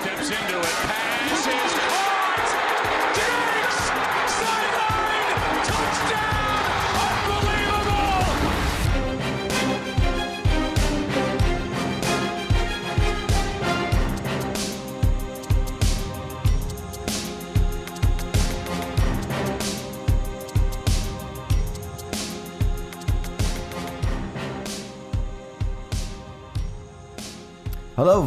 steps into it. Pass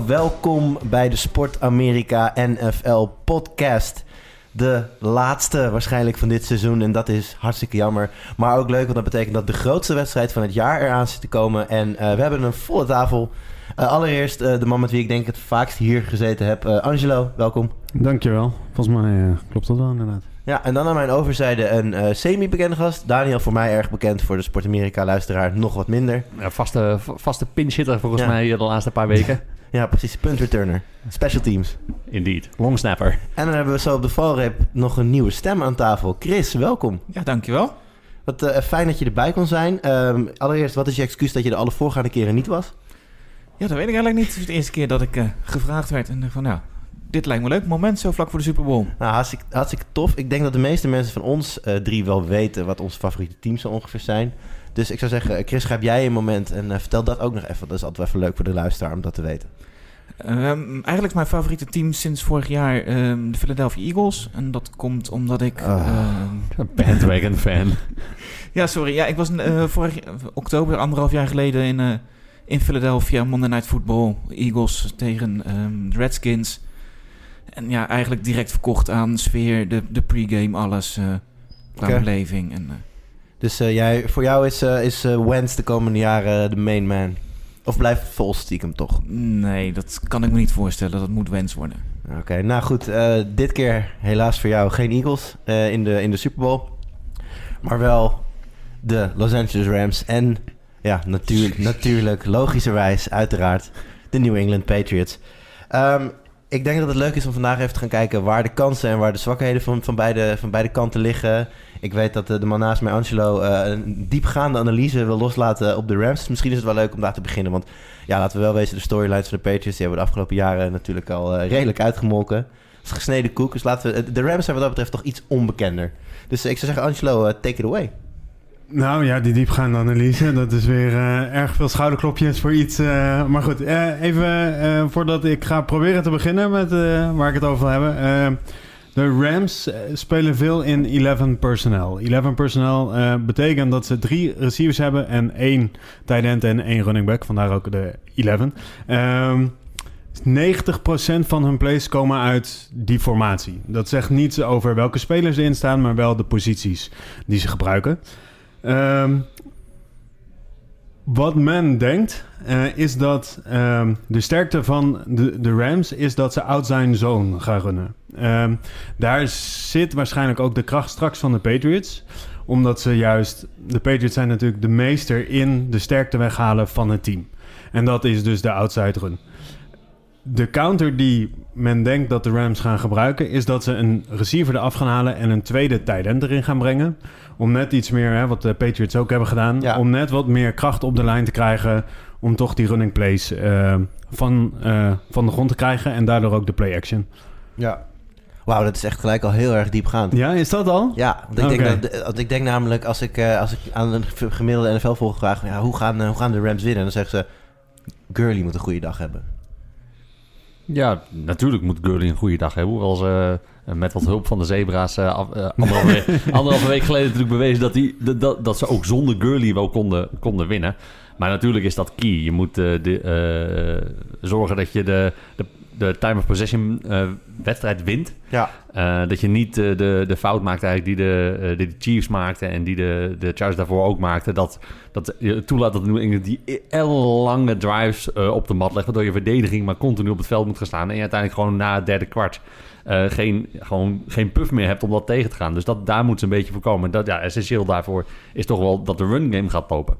welkom bij de Sport Amerika NFL podcast. De laatste waarschijnlijk van dit seizoen en dat is hartstikke jammer. Maar ook leuk, want dat betekent dat de grootste wedstrijd van het jaar eraan zit te komen. En eh, we hebben een volle tafel. Eh, allereerst eh, de man met wie ik denk het vaakst hier gezeten heb, eh, Angelo, welkom. Dankjewel. Volgens mij klopt dat wel inderdaad. Ja, en dan aan mijn overzijde een eh, semi-bekende gast. Daniel, voor mij erg bekend, voor de Sport Amerika luisteraar nog wat minder. Ja, vaste, vaste pinch hitter volgens Ja. mij de laatste paar weken. Ja, precies, punt returner. Special teams. Indeed. Long snapper. En dan hebben we zo op de valreep nog een nieuwe stem aan tafel. Chris, welkom. Ja, dankjewel. Wat eh, fijn dat je erbij kon zijn. Ehm, allereerst, wat is je excuus dat je de alle voorgaande keren niet was? Ja, dat weet ik eigenlijk niet. Het is de eerste keer dat ik eh, gevraagd werd. En dacht van, nou, dit lijkt me een leuk moment zo vlak voor de Super Bowl. Nou, hartstikke, hartstikke tof. Ik denk dat de meeste mensen van ons eh, drie wel weten wat onze favoriete teams zo ongeveer zijn. Dus ik zou zeggen, Chris, grijp jij een moment en eh, vertel dat ook nog even. Dat is altijd wel even leuk voor de luisteraar om dat te weten. Ehm, eigenlijk is mijn favoriete team sinds vorig jaar ehm, de Philadelphia Eagles. En dat komt omdat ik... Ehm, Bandwagon fan. ja, sorry. Ja, ik was eh, vorig oktober, anderhalf jaar geleden in, eh, in Philadelphia. Monday Night Football. Eagles tegen ehm, de Redskins. En ja, eigenlijk direct verkocht aan sfeer, de, de pregame, alles. eh qua Oké. beleving. En, eh, Dus eh, jij, voor jou is, eh is eh, Wentz de komende jaren de main man. Of blijft Vols stiekem toch? nee, dat kan ik me niet voorstellen. Dat moet wens worden. Oké, nou goed. dit keer helaas voor jou geen Eagles in, de, in de Super Bowl. Maar wel de Los Angeles Rams. En ja, natuur, natuurlijk, logischerwijs, uiteraard, de New England Patriots. Ehm, ik denk dat het leuk is om vandaag even te gaan kijken waar de kansen en waar de zwakheden van, van, beide, van beide kanten liggen. Ik weet dat eh, de man naast mij, Angelo, eh, een diepgaande analyse wil loslaten op de Rams. Misschien is het wel leuk om daar te beginnen. Want ja, laten we wel wezen, de storylines van de Patriots... die hebben de afgelopen jaren natuurlijk al eh, redelijk uitgemolken. Het is gesneden koek, dus laten we... De Rams zijn wat dat betreft toch iets onbekender. Dus ik zou zeggen, Angelo, take it away. Nou ja, die diepgaande analyse, dat is weer erg veel schouderklopjes voor iets. maar goed, even voordat ik ga proberen te beginnen met waar ik het over wil hebben. De Rams eh, spelen veel in 11 personnel. 11 personnel eh, betekent dat ze drie receivers hebben en één tight end en één running back. Vandaar ook de 11. Ehm 90% van hun plays komen uit die formatie. Dat zegt niets over welke spelers erin staan, maar wel de posities die ze gebruiken. Ehm, wat men denkt, eh, is dat ehm, de sterkte van de, de Rams is dat ze outside zone gaan runnen. Ehm, daar zit waarschijnlijk ook de kracht straks van de Patriots. Omdat ze juist, de Patriots zijn natuurlijk de meester in de sterkte weghalen van het team. En dat is dus de outside run. De counter die men denkt dat de Rams gaan gebruiken, is dat ze een receiver eraf gaan halen en een tweede tight end erin gaan brengen. Om net iets meer, hè, wat de Patriots ook hebben gedaan, Ja. om net wat meer kracht op de lijn te krijgen. Om toch die running plays eh, van, eh, van de grond te krijgen en daardoor ook de play action. Ja. Wauw, dat is echt gelijk al heel erg diepgaand. Ja, is dat al? Ja, want ik, denk dat, want ik denk namelijk als ik, eh, als ik aan een gemiddelde NFL-volger vraag... Ja, hoe, gaan, eh, hoe gaan de Rams winnen? Dan zeggen ze... Gurley moet een goede dag hebben. Ja, natuurlijk moet Gurley een goede dag hebben. Hoewel ze eh, met wat hulp van de zebra's eh, eh, anderhalve, week, anderhalve week geleden natuurlijk bewezen dat, die, dat- dat, ze ook zonder Gurley wel konden, konden winnen. Maar natuurlijk is dat key. Je moet de, zorgen dat je de, de, de time of possession eh, wedstrijd wint. Ja. Eh, dat je niet eh, de, de fout maakt eigenlijk die de, die de Chiefs maakten en die de, de Chargers daarvoor ook maakten. Dat, dat je toelaat dat New England die ellenlange drives op de mat legt. Waardoor je verdediging maar continu op het veld moet gaan staan. En je uiteindelijk gewoon na het derde kwart geen, gewoon geen puff meer hebt om dat tegen te gaan. Dus dat, daar moet ze een beetje voorkomen. Dat, ja, essentieel daarvoor is toch wel dat de run game gaat lopen.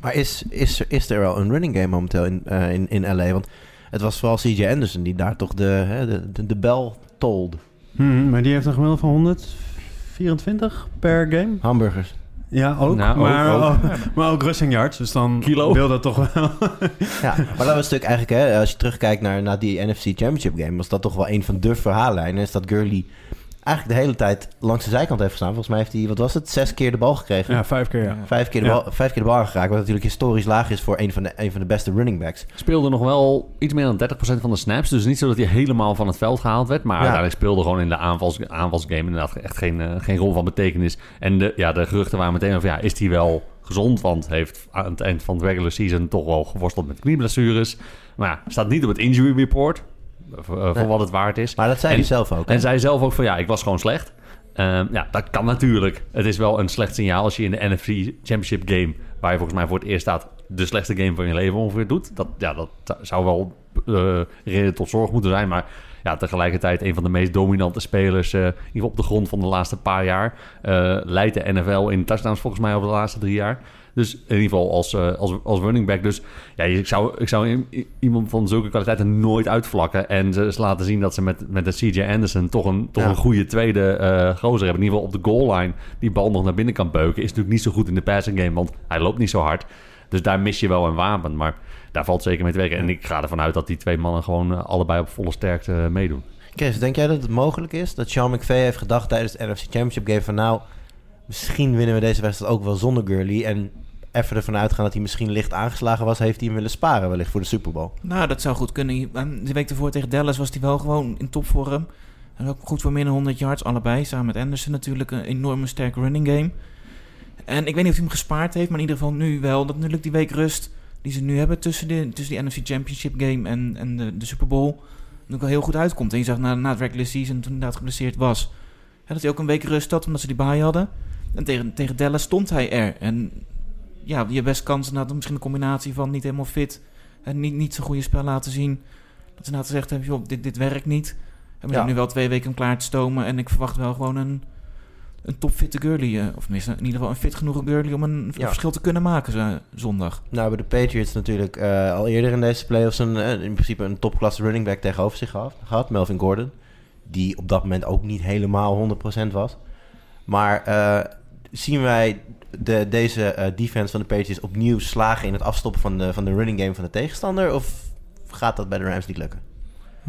Maar is, is, er- is er wel een running game momenteel in, in, in LA? Want het was vooral CJ Anderson die daar toch de, hè, de, de, de bel tolde. Hmm, maar die heeft een gemiddelde van 124 per game. Hamburgers. Ja, ook. Nou, maar, ook. ook- maar ook rushing yards. Dus dan Kilo. wil dat toch wel. Ja, maar dat was natuurlijk eigenlijk, hè, als je terugkijkt naar, naar die NFC Championship game, was dat toch wel een van de verhaallijnen. Is dat Gurley eigenlijk de hele tijd langs de zijkant heeft gestaan. Volgens mij heeft hij, wat was het, zes keer de bal gekregen. ja, vijf keer ja. Vijf, keer de Ja. bal, vijf keer de bal aangeraakt, wat natuurlijk historisch laag is voor een van de, een van de beste running backs. Speelde nog wel iets meer dan 30% van de snaps. Dus niet zo dat hij helemaal van het veld gehaald werd. Maar Ja. uiteindelijk speelde gewoon in de aanvals, aanvalsgame inderdaad echt geen, eh, geen rol van betekenis. En de, ja, de geruchten waren meteen over, ja, is hij wel gezond? Want heeft aan het eind van het regular season toch wel geworsteld met knieblessures. Maar ja, staat niet op het injury report. Voor, eh, voor wat het waard is. Maar dat zei En- hij zelf ook. hè? En zei zelf ook van ja, ik was gewoon slecht. Ehm, ja, dat kan natuurlijk. Het is wel een slecht signaal als je in de NFC Championship game, waar je volgens mij voor het eerst staat, de slechtste game van je leven ongeveer doet. Dat, ja, dat zou wel eh, reden tot zorg moeten zijn. Maar ja, tegelijkertijd een van de meest dominante spelers, geval op de grond van de laatste paar jaar. leidt de NFL in touchdowns volgens mij over de laatste drie jaar. Dus in ieder geval als, eh, als, als running back. Dus ja, ik zou, ik zou iemand van zulke kwaliteiten nooit uitvlakken. En ze, laten zien dat ze met, met de CJ Anderson toch een, toch Ja. een goede tweede eh gozer hebben. In ieder geval op de goal line die bal nog naar binnen kan beuken. Is natuurlijk niet zo goed in de passing game, want hij loopt niet zo hard. Dus daar mis je wel een wapen. Maar daar valt zeker mee te werken. En ik ga ervan uit dat die twee mannen gewoon eh, allebei op volle sterkte meedoen. Chris, denk jij dat het mogelijk is dat Sean McVay heeft gedacht tijdens de NFC Championship game van nou, misschien winnen we deze wedstrijd ook wel zonder Gurley en even ervan uitgaan dat hij misschien licht aangeslagen was, heeft hij hem willen sparen wellicht voor de Super Bowl. Nou, dat zou goed kunnen. En De week ervoor tegen Dallas was hij wel gewoon in topvorm. En ook goed voor meer dan 100 yards, allebei. Samen met Anderson natuurlijk een enorme sterke running game. En ik weet niet of hij hem gespaard heeft, maar in ieder geval nu wel. Dat natuurlijk die week rust die ze nu hebben tussen, de, tussen die NFC Championship game en, en de, de Super Bowl. ook wel heel goed uitkomt. En je zag na, na het regular season, toen hij inderdaad geblesseerd was, hè, dat hij ook een week rust had, omdat ze die baai hadden. En tegen, tegen Dallas stond hij er. En ja, je best kans inderdaad misschien een combinatie van niet helemaal fit en niet, niet zo'n goede spel laten zien. Dat ze inderdaad gezegd hebben, joh, dit, dit werkt niet. En we Ja. zijn nu wel twee weken om klaar te stomen. En ik verwacht wel gewoon een, een topfitte Gurley. eh, of tenminste, in ieder geval een fit genoeg Gurley om een, Ja. verschil te kunnen maken zo- zondag. Nou, hebben de Patriots natuurlijk eh, al eerder in deze playoffs een, eh, in principe een topklasse running back tegenover zich gehad, gehad, Melvin Gordon. Die op dat moment ook niet helemaal 100% was. Maar zien wij de, deze eh, defense van de Patriots opnieuw slagen in het afstoppen van de, van de running game van de tegenstander? Of gaat dat bij de Rams niet lukken?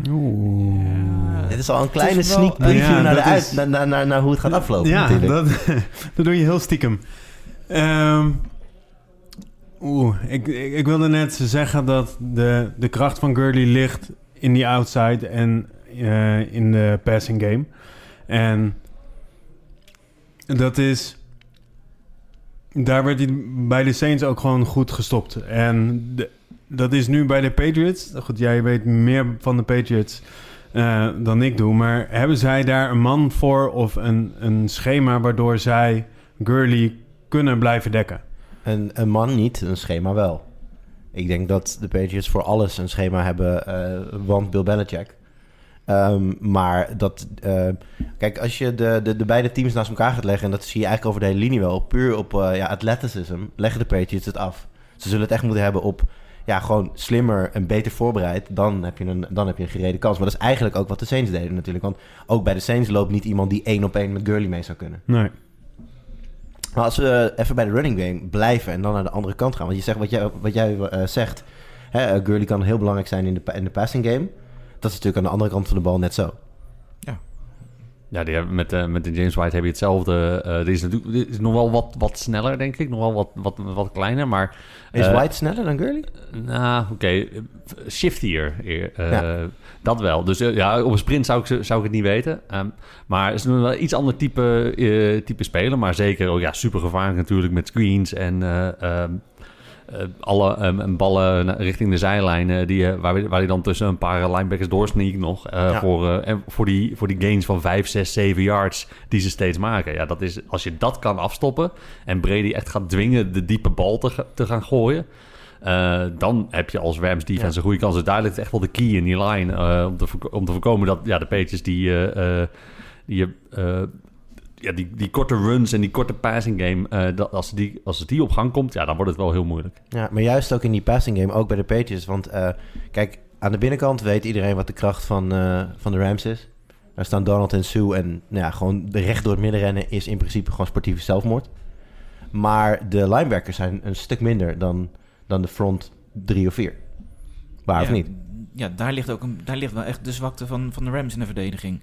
Oeh. Dit is al een kleine wel- sneak preview Ja, naar, de uit, is- naar, naar, naar, naar hoe het gaat aflopen Ja, natuurlijk. dat, dat doe je heel stiekem. Ehm, Oeh, ik, ik, ik wilde net zeggen dat de, de kracht van Gurley ligt in die outside en eh, in de passing game. En dat is... Daar werd hij bij de Saints ook gewoon goed gestopt. En dat is nu bij de Patriots. Goed, jij weet meer van de Patriots eh, dan ik doe. Maar hebben zij daar een man voor of een, een schema waardoor zij Gurley kunnen blijven dekken? Een, een man niet, een schema wel. Ik denk dat de Patriots voor alles een schema hebben, eh, want Bill Belichick. Ehm, maar dat... eh, kijk, als je de, de, de beide teams naast elkaar gaat leggen... en dat zie je eigenlijk over de hele linie wel... puur op eh, ja, athleticism leggen de Patriots het af. Ze zullen het echt moeten hebben op... ja, gewoon slimmer en beter voorbereid... dan heb je een, dan heb je een gereden kans. Maar dat is eigenlijk ook wat de Saints deden natuurlijk. Want ook bij de Saints loopt niet iemand... die één op één met Gurley mee zou kunnen. Nee. Maar als we even bij de running game blijven en dan naar de andere kant gaan. Want je zegt wat jij, wat jij eh, zegt. Hè, Gurley kan heel belangrijk zijn in de, in de passing game. Dat is natuurlijk aan de andere kant van de bal net zo. Ja, die hebben met, eh, met de James White heb je hetzelfde. Eh die is natuurlijk die is nog wel wat, wat sneller, denk ik. Nog wel wat, wat, wat kleiner, maar... Is eh, White sneller dan Gurley? Nou, oké. Shiftier. eh, Ja. Dat wel. Dus ja, op een sprint zou ik, ze- zou ik het niet weten. Ehm, maar het is nog wel iets ander type, eh, type speler. Maar zeker ook ja, super gevaarlijk natuurlijk met screens en... eh, ehm, eh, alle ehm, ballen richting de zijlijn, eh, die, eh, waar, waar hij dan tussen een paar linebackers doorsneakt nog. eh, Ja. voor, eh, en voor, die, voor die gains van 5, 6, 7 yards die ze steeds maken. Ja, dat is, als je dat kan afstoppen en Brady echt gaat dwingen de diepe bal te, te gaan gooien. eh, dan heb je als Rams defense Ja. een goede kans. Dus daar ligt echt wel de key in die line. eh, om, te, om te voorkomen dat ja, de Patriots die, eh, eh, die, eh, ja, die, die korte runs en die korte passing game... eh, dat, als, die, als die op gang komt, ja, dan wordt het wel heel moeilijk. Ja, maar juist ook in die passing game, ook bij de Patriots. Want eh, kijk, aan de binnenkant weet iedereen wat de kracht van, eh, van de Rams is. Daar staan Donald en Sue en nou ja, gewoon de recht door het midden rennen is in principe gewoon sportieve zelfmoord. Maar de linebackers zijn een stuk minder dan, dan de front drie of vier. Waar of niet? Ja, daar ligt, ook een, daar ligt wel echt de zwakte van, van de Rams in de verdediging.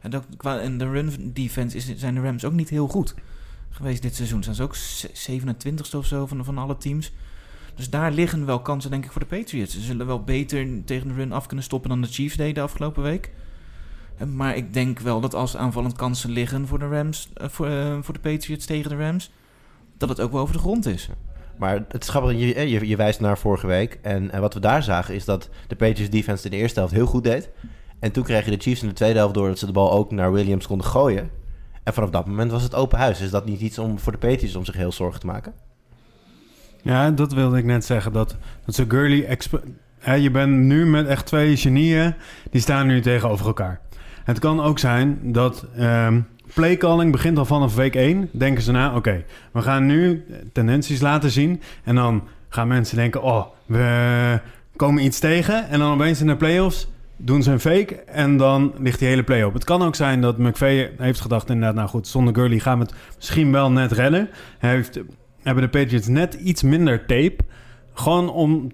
En, de run defense is, zijn de Rams ook niet heel goed geweest dit seizoen. Zijn ze ook 27ste of zo van, van alle teams. Dus daar liggen wel kansen, denk ik, voor de Patriots. Ze zullen wel beter tegen de run af kunnen stoppen dan de Chiefs deden de afgelopen week. Eh, Maar ik denk wel dat als aanvallend kansen liggen voor de Rams, eh, voor, eh, voor de Patriots tegen de Rams, dat het ook wel over de grond is. Maar het is je, je wijst naar vorige week. En, en wat we daar zagen is dat de Patriots defense in de eerste helft heel goed deed. En toen kregen de Chiefs in de tweede helft door dat ze de bal ook naar Williams konden gooien. En vanaf dat moment was het open huis. Is dat niet iets om voor de Patriots om zich heel zorgen te maken? Ja, dat wilde ik net zeggen. Dat, dat ze Gurley... Hè, je bent nu met echt twee genieën. Die staan nu tegenover elkaar. Het kan ook zijn dat... ehm playcalling begint al vanaf week 1. Denken ze na, oké, we gaan nu tendenties laten zien. En dan gaan mensen denken, oh, we komen iets tegen. En dan opeens in de playoffs doen een fake en dan ligt die hele play op. Het kan ook zijn dat McVay heeft gedacht inderdaad... nou goed, zonder Gurley gaan we het misschien wel net redden. Heeft, hebben de Patriots net iets minder tape. Gewoon om,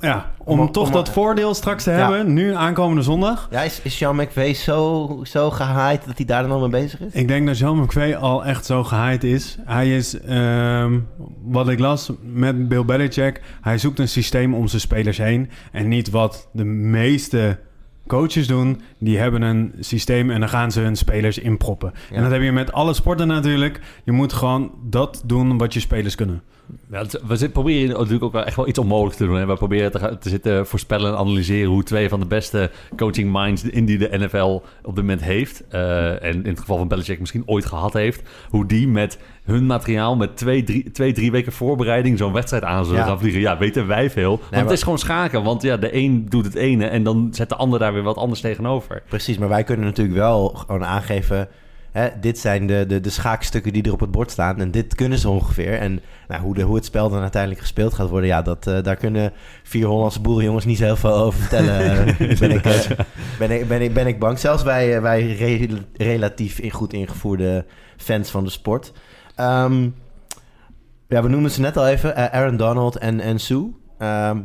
ja, om, Om- toch om- dat voordeel straks te Ja. hebben. Nu aankomende zondag. Ja, is, is Sean McVay zo, zo gehyped dat hij daar dan al mee bezig is? Ik denk dat Jean McVay al echt zo gehyped is. Hij is, ehm, wat ik las met Bill Belichick... hij zoekt een systeem om zijn spelers heen... en niet wat de meeste coaches doen. Die hebben een systeem en dan gaan ze hun spelers inproppen. Ja. En dat heb je met alle sporten natuurlijk. Je moet gewoon dat doen wat je spelers kunnen. Ja, we proberen natuurlijk ook wel echt wel iets onmogelijk te doen. Hè. We proberen te zitten voorspellen en analyseren hoe twee van de beste coaching minds in die de NFL op dit moment heeft. eh, en in het geval van Belichick misschien ooit gehad heeft. Hoe die met hun materiaal met twee, drie, twee, drie weken voorbereiding zo'n wedstrijd aan zullen Ja. gaan vliegen. Ja, weten wij veel. Want maar- het is gewoon schaken. Want ja, de een doet het ene en dan zet de ander daar weer wat anders tegenover. Precies, maar wij kunnen natuurlijk wel gewoon aangeven... Hè, dit zijn de, de, de schaakstukken die er op het bord staan en dit kunnen ze ongeveer. En nou, hoe, de, hoe het spel dan uiteindelijk gespeeld gaat worden... ja, dat, eh, daar kunnen vier Hollandse boerenjongens niet zo heel veel over vertellen. eh, ben, ik, eh, ben, ik, ben, ik, ben ik bang. Zelfs wij, wij re- relatief in goed ingevoerde fans van de sport. Ehm, ja, we noemden ze net al even, eh, Aaron Donald en, en Sue. Ehm,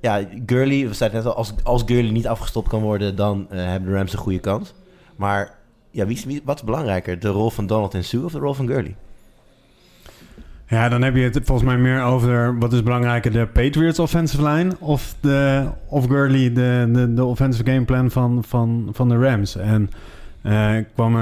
ja, Gurley, we zeiden net al, als, als Gurley niet afgestopt kan worden, dan eh, hebben de Rams een goede kans. Maar ja, wie, wat is belangrijker, de rol van Donald en Sue of de rol van Gurley? Ja, dan heb je het volgens mij meer over wat is belangrijker, de Patriots offensive line of, de, of Gurley, de, de, de offensive gameplan van, van, van de Rams. En eh, ik kwam,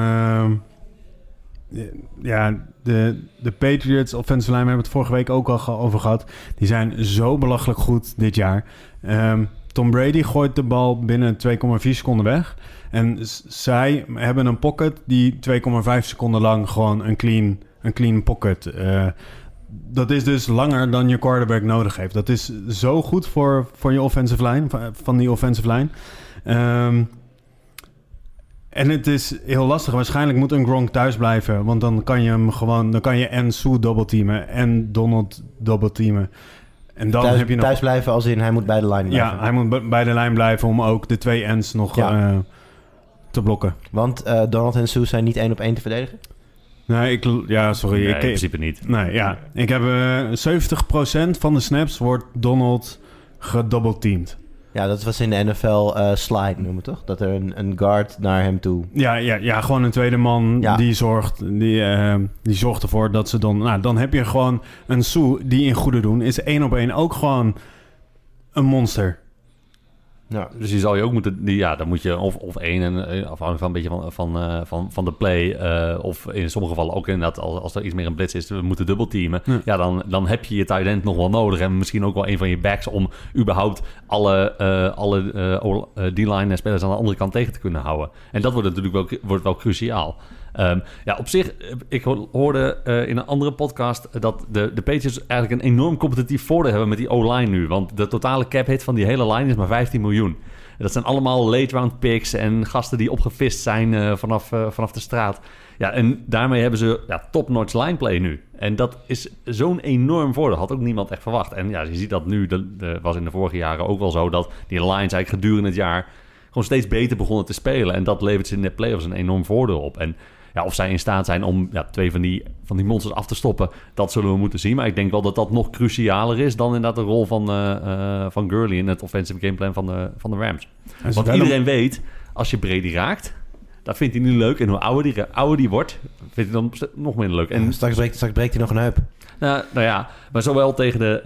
ja, de, de Patriots offensive line, we hebben het vorige week ook al over gehad, die zijn zo belachelijk goed dit jaar. Ehm, Tom Brady gooit de bal binnen 2,4 seconden weg. En zij hebben een pocket die 2,5 seconden lang gewoon een clean, een clean pocket. eh, dat is dus langer dan je quarterback nodig heeft. Dat is zo goed voor, voor je offensive line, van- van die offensive line. Ehm, en het is heel lastig. Waarschijnlijk moet een Gronk thuis blijven. Want dan kan je hem gewoon... Dan kan je en Sue doubleteamen en Donald doubleteamen. En dan thuis, heb je nog... thuis blijven als in hij moet bij de line blijven. Ja, hij moet bij de lijn blijven om ook de twee ends nog Ja. eh, te blokken. Want eh, Donald en Sue zijn niet één op één te verdedigen. Nee, ik... Ja, sorry. Nee, in principe niet. Nee, ja. Ik heb eh 70% van de snaps wordt Donald gedoubleteamd. Ja, dat was in de NFL eh, slide noemen toch? Dat er een, een guard naar hem toe... Ja, ja, ja, gewoon een tweede man Ja. die, zorgt, die, eh, die zorgt ervoor dat ze dan... Nou, dan heb je gewoon een Sue die in goede doen. Is één op één ook gewoon een monster. Ja, Dus die zal je ook moeten... Die, ja, dan moet je of, of één, en, eh, afhankelijk van een beetje van, van, eh, van, van de play... eh, of in sommige gevallen ook inderdaad, als, als er iets meer een blitz is... we moeten dubbelteamen. Ja. Ja, dan, dan heb je je tight end nog wel nodig. En misschien ook wel een van je backs... om überhaupt alle, alle eh, D-line spelers aan de andere kant tegen te kunnen houden. En dat wordt natuurlijk wel, wordt wel cruciaal. Ehm, ja, op zich, eh, ik ho- hoorde eh, in een andere podcast dat de, de Patriots eigenlijk een enorm competitief voordeel hebben met die O-line nu. Want de totale cap hit van die hele line is maar 15 miljoen. En dat zijn allemaal late round picks en gasten die opgevist zijn eh, vanaf, vanaf de straat. Ja, en daarmee hebben ze ja, top-notch lineplay nu. En dat is zo'n enorm voordeel. Had ook niemand echt verwacht. En ja, je ziet dat nu, dat was in de vorige jaren ook wel zo, dat die lines eigenlijk gedurende het jaar gewoon steeds beter begonnen te spelen. En dat levert ze in de playoffs een enorm voordeel op. En Ja, of zij in staat zijn om ja, twee van die, van die monsters af te stoppen, dat zullen we moeten zien. Maar ik denk wel dat dat nog crucialer is dan inderdaad de rol van, eh, eh, van Gurley in het offensive gameplan van de, van de Rams. Want iedereen weet, als je Brady raakt, dat vindt hij nu leuk. En hoe ouder die, ouder die wordt, vindt hij dan nog minder leuk. En En straks breekt, straks breekt hij nog een heup. Nou, nou ja, maar zowel tegen de...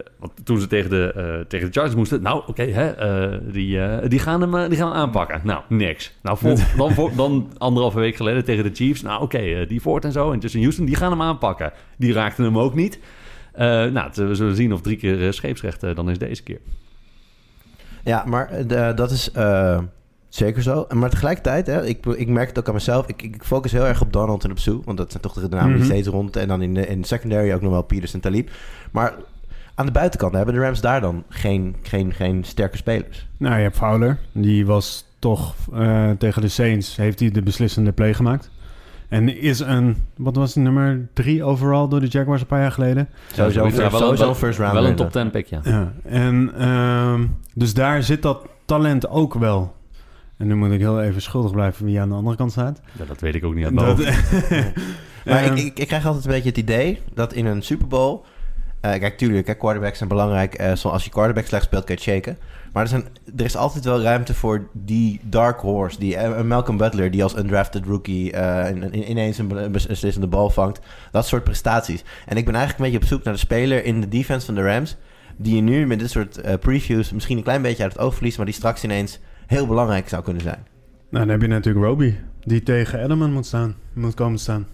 eh, want toen ze tegen de, eh, tegen de Chargers moesten... Nou, oké, hè, eh, die, die, gaan hem, die gaan hem aanpakken. Nou, niks. Nou, vol- dan, voor, dan anderhalve week geleden tegen de Chiefs. Nou, oké, die Ford en zo en Justin Houston, die gaan hem aanpakken. Die raakten hem ook niet. Nou, we zullen zien of drie keer scheepsrecht dan is deze keer. Ja, maar de- dat is zeker zo. Maar tegelijkertijd, hè, ik, ik merk het ook aan mezelf. Ik, ik focus heel erg op Donald en op Sue. Want dat zijn toch de namen die Mhm. steeds rond. En dan in de, in de secondary ook nog wel Peters en Talib. Maar aan de buitenkant hebben de Rams daar dan geen, geen, geen sterke spelers. Nou, je hebt Fowler. Die was toch eh, tegen de Saints, heeft hij de beslissende play gemaakt. En is een, wat was het, nummer drie overall door de Jaguars een paar jaar geleden. Sowieso, Ja, first, wel- sowieso wel- een first round. Wel een top 10 pick, ja. Ja, en ehm, dus daar zit dat talent ook wel. En nu moet ik heel even schuldig blijven wie aan de andere kant staat. Ja, Dat weet ik ook niet hoofd. Maar Ehm, ik, ik, ik krijg altijd een beetje het idee dat in een Super Bowl... eh, kijk, tuurlijk, hè, quarterbacks zijn belangrijk. eh, zo- als je quarterback slecht speelt, kan je het shaken. Maar er, zijn, er is altijd wel ruimte voor die dark horse. Die, een Malcolm Butler, die als undrafted rookie eh, in- in- ineens een be- beslissende bal vangt. Dat soort prestaties. En ik ben eigenlijk een beetje op zoek naar de speler in de defense van de Rams... die je nu met dit soort previews misschien een klein beetje uit het oog verliest... maar die straks ineens heel belangrijk zou kunnen zijn. nou, dan heb je natuurlijk Roby, die tegen Edelman moet staan, moet komen staan.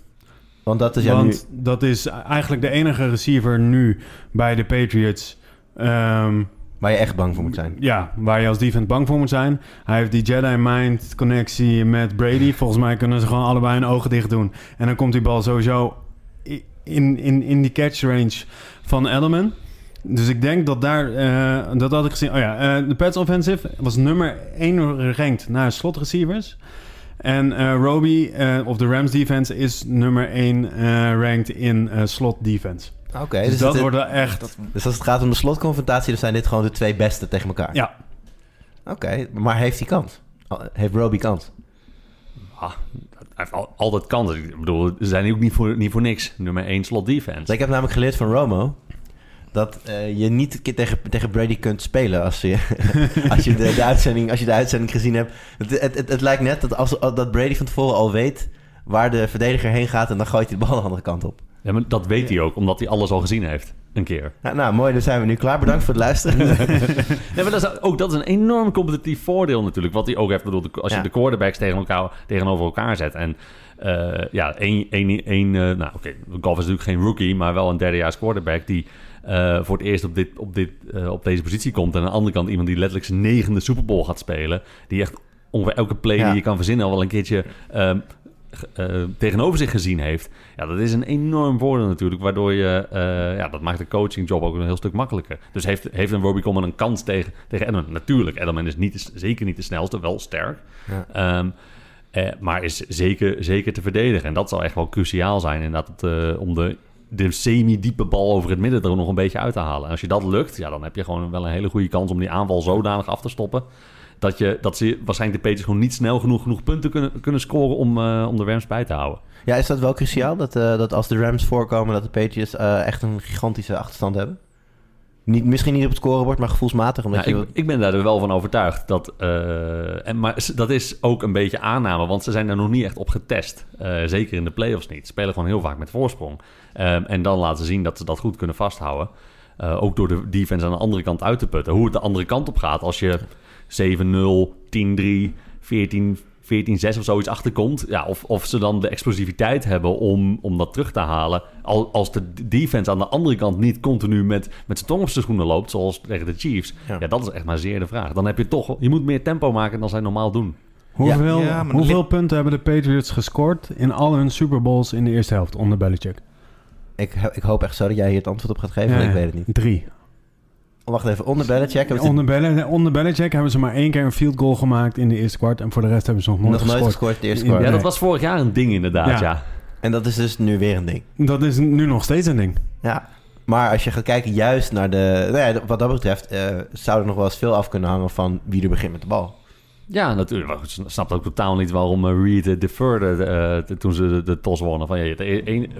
Want dat is ja nu... Want dat is eigenlijk de enige receiver nu bij de Patriots. ehm, waar je echt bang voor moet zijn. ja, waar je als defense bang voor moet zijn. Hij heeft die Jedi Mind connectie met Brady. Volgens mij kunnen ze gewoon allebei hun ogen dicht doen. En dan komt die bal sowieso in, in, in die catch range van Edelman. Dus ik denk dat daar, eh, dat had ik gezien. Oh ja, eh, de Pets Offensive was nummer 1 ranked naar slot receivers. En eh Roby, eh, of de Rams defense, is nummer 1 eh ranked in eh, slot defense. Oké, dus, dus, dat het- wordt wel echt... Dat, dus als het gaat om de slotconfrontatie... dan zijn dit gewoon de twee beste tegen elkaar. Ja, Oké, maar heeft hij kans? Heeft Roby kans? Ah, hij heeft al- altijd kans. Ik bedoel, ze zijn ook niet voor, niet voor niks. Nummer 1 slot defense. Ik heb namelijk geleerd van Romo... dat eh, je niet tegen, tegen Brady kunt spelen... als je, als je, de, de uitzending, als je de uitzending gezien hebt. Het, het, het, het lijkt net dat, als, dat Brady van tevoren al weet... waar de verdediger heen gaat... en dan gooit hij de bal de andere kant op. Ja, maar dat weet hij ook, omdat hij alles al gezien heeft. Een keer. Nou, nou, mooi, dan zijn we nu klaar. Bedankt voor het luisteren. Ja, maar dat is, ook dat is een enorm competitief voordeel natuurlijk. Wat hij ook heeft. Bedoel, de- als je Ja. de quarterbacks tegen elkaar, tegenover elkaar zet. En eh, ja, één... één, één eh, nou, oké, Golf is natuurlijk geen rookie, maar wel een derdejaars quarterback... die eh, voor het eerst op, dit, op, dit, eh, op deze positie komt. En aan de andere kant iemand die letterlijk zijn negende Super Bowl gaat spelen. Die echt ongeveer elke play Ja. die je kan verzinnen... al wel een keertje... ehm, eh, tegenover zich gezien heeft. Ja, dat is een enorm voordeel natuurlijk. Waardoor je... ja, dat maakt de coachingjob ook een heel stuk makkelijker. Dus heeft, heeft een Robbie Coleman een kans tegen, tegen Edelman? Natuurlijk, Edelman is niet, zeker niet de snelste, wel sterk. Ja. Ehm, eh, maar is zeker, zeker te verdedigen. En dat zal echt wel cruciaal zijn inderdaad... om de, de semi-diepe bal over het midden er nog een beetje uit te halen. En als je dat lukt, ja, dan heb je gewoon wel een hele goede kans... om die aanval zodanig af te stoppen... Dat, je, dat ze waarschijnlijk de Patriots gewoon niet snel genoeg, genoeg punten kunnen, kunnen scoren om, om de Rams bij te houden. ja, is dat wel cruciaal? Dat, eh, dat als de Rams voorkomen... dat de Patriots eh, echt een gigantische achterstand hebben? Niet, misschien niet op het scorebord, maar gevoelsmatig. Omdat Nou, je... ik, ik ben daar wel van overtuigd. Dat, eh, en, maar dat is ook een beetje aanname, want ze zijn er nog niet echt op getest. Eh, zeker in de playoffs niet. Ze spelen gewoon heel vaak met voorsprong. Ehm, en dan laten zien dat ze dat goed kunnen vasthouden. Eh, ook door de defense aan de andere kant uit te putten. Hoe het de andere kant op gaat als je 7-0, 10-3, 14 14-6 of zoiets achterkomt. Ja, of, of ze dan de explosiviteit hebben om, om dat terug te halen. Al, als de defense aan de andere kant niet continu met, met zijn tong op zijn schoenen loopt, zoals tegen de Chiefs. Ja. Ja. dat is echt maar zeer de vraag. Dan heb je toch, je moet meer tempo maken dan zij normaal doen. Hoeveel, Ja, maar hoeveel punten hebben de Patriots gescoord in al hun Super Bowls in de eerste helft onder Belichick? Ik, ik hoop echt zo dat jij hier het antwoord op gaat geven, want ik weet het niet. Drie. Wacht even, onder Belichick het Onder, Bel onder Belichick hebben ze maar één keer een field goal gemaakt in de eerste kwart. En voor de rest hebben ze nog nooit nog nooit gescoord. de eerste Ja, kwart. Ja, dat was vorig jaar een ding inderdaad, Ja. ja. En dat is dus nu weer een ding. Dat is nu nog steeds een ding. Ja, maar als je gaat kijken juist naar de... Nou ja, wat dat betreft eh, zou er nog wel eens veel af kunnen hangen van wie er begint met de bal. Ja, natuurlijk. Ik snap ook totaal niet waarom eh, Reed uh, deferred eh, t- toen ze de, de tos wonnen. Van, ja, een-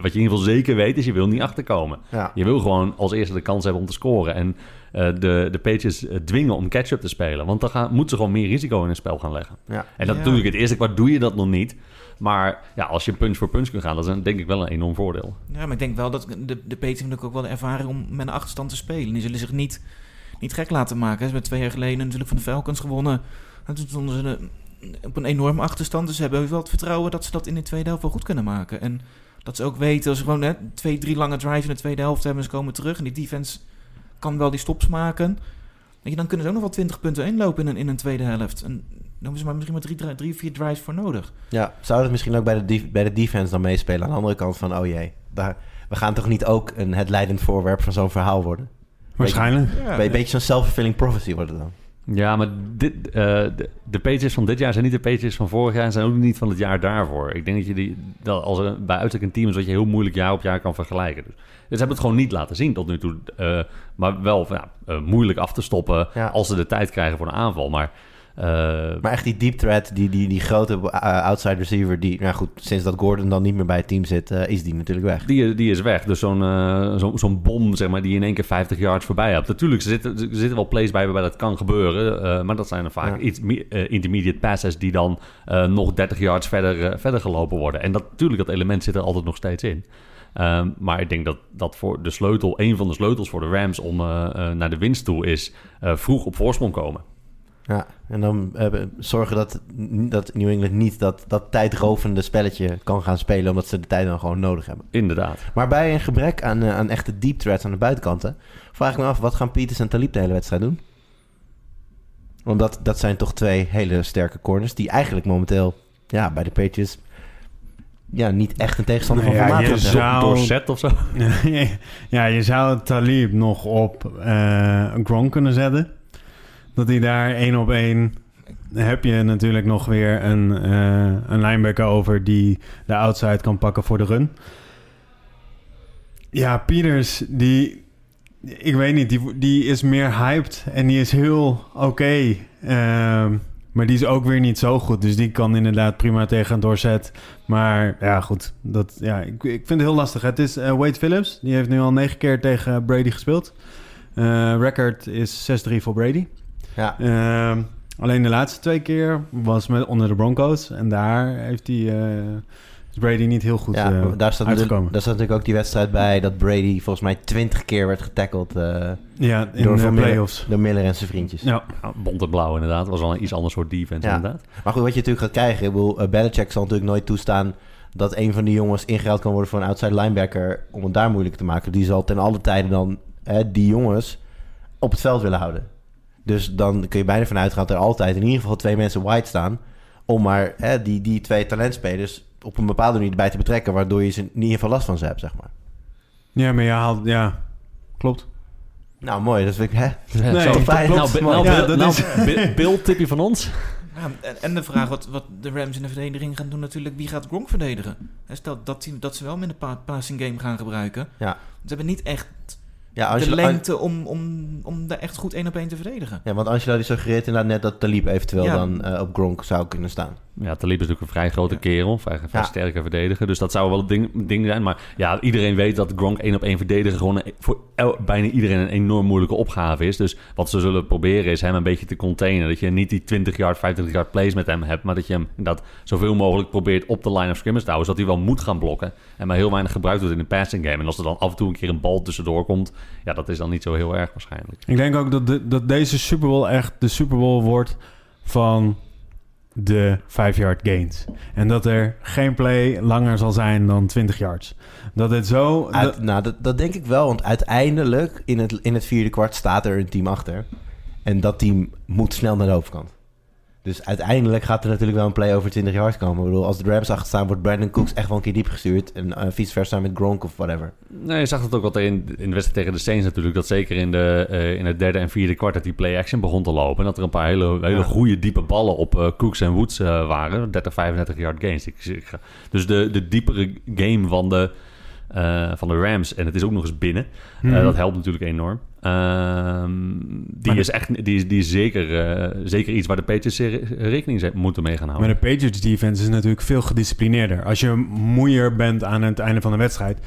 wat je in ieder geval zeker weet is, je wil niet achterkomen. Ja. Je wil gewoon als eerste de kans hebben om te scoren. En eh, de, de Patriots eh, dwingen om catch-up te spelen. Want dan gaan, moeten ze gewoon meer risico in het spel gaan leggen. Ja. En dat Ja. natuurlijk, het eerste kwart doe je dat nog niet. Maar ja, als je punch voor punch kunt gaan, dat is een- denk ik wel een enorm voordeel. Ja, maar ik denk wel dat de, de Patriots natuurlijk ook wel de ervaring om met een achterstand te spelen. Die zullen zich niet, niet gek laten maken. Ze hebben twee jaar geleden natuurlijk van de Falcons gewonnen. En toen stonden ze eh, op een enorme achterstand. Dus ze hebben wel het vertrouwen dat ze dat in de tweede helft wel goed kunnen maken. En dat ze ook weten, als ze gewoon hè, twee, drie lange drives in de tweede helft hebben... en ze komen terug en die defense kan wel die stops maken... Weet je, dan kunnen ze ook nog wel 20 punten inlopen in een, in een tweede helft. En dan hebben ze maar misschien maar drie, drie, vier drives voor nodig. Ja, zou dat misschien ook bij de, bij de defense dan meespelen? Aan de andere kant van, oh jee, daar, we gaan toch niet ook een, het leidend voorwerp van zo'n verhaal worden? Waarschijnlijk. Ja, Een beetje zo'n self-fulfilling prophecy wordt het dan. Ja, maar dit, eh, de, de Patriots van dit jaar zijn niet de Patriots van vorig jaar... en zijn ook niet van het jaar daarvoor. Ik denk dat je die, dat als er bij uiterlijk een team is... wat je heel moeilijk jaar op jaar kan vergelijken. Dus, dus ze hebben het gewoon niet laten zien tot nu toe. eh, maar wel ja, eh, moeilijk af te stoppen Ja. als ze de tijd krijgen voor een aanval. Maar, eh, Maar echt die deep threat, die, die, die grote eh, outside receiver, die, nou goed, sinds dat Gordon dan niet meer bij het team zit, eh, is die natuurlijk weg. die, die is weg. Dus zo'n zo, zo'n bom, zeg maar, die in één keer 50 yards voorbij hebt. Natuurlijk, er zitten, er zitten wel plays bij waarbij dat kan gebeuren. maar dat zijn dan vaak Ja. iets me- intermediate passes die dan nog 30 yards verder, verder gelopen worden. En dat, natuurlijk, dat element zit er altijd nog steeds in. Ehm, maar ik denk dat dat voor de sleutel, een van de sleutels voor de Rams om naar de winst toe is vroeg op voorsprong komen. Ja, en dan eh, zorgen dat, dat New England niet dat, dat tijdrovende spelletje kan gaan spelen, omdat ze de tijd dan gewoon nodig hebben. Inderdaad. Maar bij een gebrek aan, eh, aan echte deep threats aan de buitenkanten, vraag ik me af, wat gaan Peters en Talib de hele wedstrijd doen? Omdat dat zijn toch twee hele sterke corners, die eigenlijk momenteel ja, bij de Patriots ja, niet echt een tegenstander Nee, van ja, je zijn. zou- Door set of zo. ja, je zou Talib nog op eh Gronk kunnen zetten. Dat hij daar één op één... heb je natuurlijk nog weer een, eh, een linebacker over... die de outside kan pakken voor de run. Ja, Peters, die... Ik weet niet, die, die is meer hyped en die is heel oké. Ehm, maar die is ook weer niet zo goed. Dus die kan inderdaad prima tegen een doorzet. Maar ja, goed. Dat, ja, ik, ik vind het heel lastig. Het is eh, Wade Phillips. Die heeft nu al negen keer tegen Brady gespeeld. Eh record is 6-3 voor Brady. Ja, Ehm, alleen de laatste twee keer was met onder de Broncos. En daar heeft hij, eh, is Brady niet heel goed ja eh, daar, staat natuurlijk, uitgekomen. daar staat natuurlijk ook die wedstrijd bij dat Brady volgens mij twintig keer werd getackled eh, ja, in door de Van Miller- playoffs. door Miller en zijn vriendjes. Ja, Ja, bont en blauw inderdaad. Was wel een iets ander soort defense Ja. inderdaad. Maar goed, wat je natuurlijk gaat krijgen, ik bedoel, Belichick zal natuurlijk nooit toestaan dat een van die jongens ingeruild kan worden voor een outside linebacker om het daar moeilijk te maken. Die zal ten alle tijde dan hè, die jongens op het veld willen houden. Dus dan kun je bijna vanuit gaan dat er altijd in ieder geval twee mensen wide staan om maar hè, die, die twee talentspelers op een bepaalde manier erbij te betrekken, waardoor je ze in ieder geval last van ze hebt, zeg maar. ja maar je haalt... Ja, klopt. Nou, mooi. Dat vind ik, hè? Nee, Zo dat fijn. klopt. Dat is Nou, Ja, nou, dat nou, Bill- Bill, tipje van ons. Ja, en, en de vraag wat, wat de Rams in de verdediging gaan doen natuurlijk, wie gaat Gronk verdedigen? En Stel dat, die, dat ze wel met een pa passing game gaan gebruiken. Ja. Ze hebben niet echt Ja, de lengte om, om, om daar echt goed één op één te verdedigen. Ja, want Angelo die suggereert inderdaad net dat Talib eventueel Ja. dan eh, op Gronk zou kunnen staan. Ja, Talib is natuurlijk een vrij grote kerel. Vrij, vrij Ja. sterke verdediger. Dus dat zou wel een ding, ding zijn. Maar ja, iedereen weet dat Gronk één op één verdedigen... gewoon voor el- bijna iedereen een enorm moeilijke opgave is. Dus wat ze zullen proberen is hem een beetje te containen. Dat je niet die 20 yard, 25 yard plays met hem hebt... maar dat je hem dat zoveel mogelijk probeert op de line of scrimmage te houden... zodat hij wel moet gaan blokken. En maar heel weinig gebruikt wordt in de passing game. En als er dan af en toe een keer een bal tussendoor komt... ja, dat is dan niet zo heel erg waarschijnlijk. Ik denk ook dat, de- dat deze Super Bowl echt de Super Bowl wordt van de 5-yard gains. En dat er geen play langer zal zijn dan 20 yards. Dat het zo... Uit- nou, dat, dat denk ik wel. Want uiteindelijk, in het, in het vierde kwart, staat er een team achter. En dat team moet snel naar de overkant. Dus uiteindelijk gaat er natuurlijk wel een play over 20 yards komen. Ik bedoel, als de Rams achter staan, wordt Brandon Cooks echt wel een keer diep gestuurd. En uh, vice versa met Gronk of whatever. Nee, je zag het ook wel in, in de wedstrijd tegen de Saints natuurlijk. Dat zeker in, de, eh, in het derde en vierde kwart dat die play-action begon te lopen. En dat er een paar hele, hele Ja. goede diepe ballen op eh, Cooks en Woods waren. 30, 35 yard gains. Dus de, de diepere game van de, van de Rams. En het is ook nog eens binnen. Mhm. dat helpt natuurlijk enorm. Ehm, die, Maar de- is echt, die, is- die is zeker, eh, zeker iets waar de Patriots re- rekening moeten mee gaan Maar houden. de Patriots defense is natuurlijk veel gedisciplineerder. Als je moeier bent aan het einde van de wedstrijd,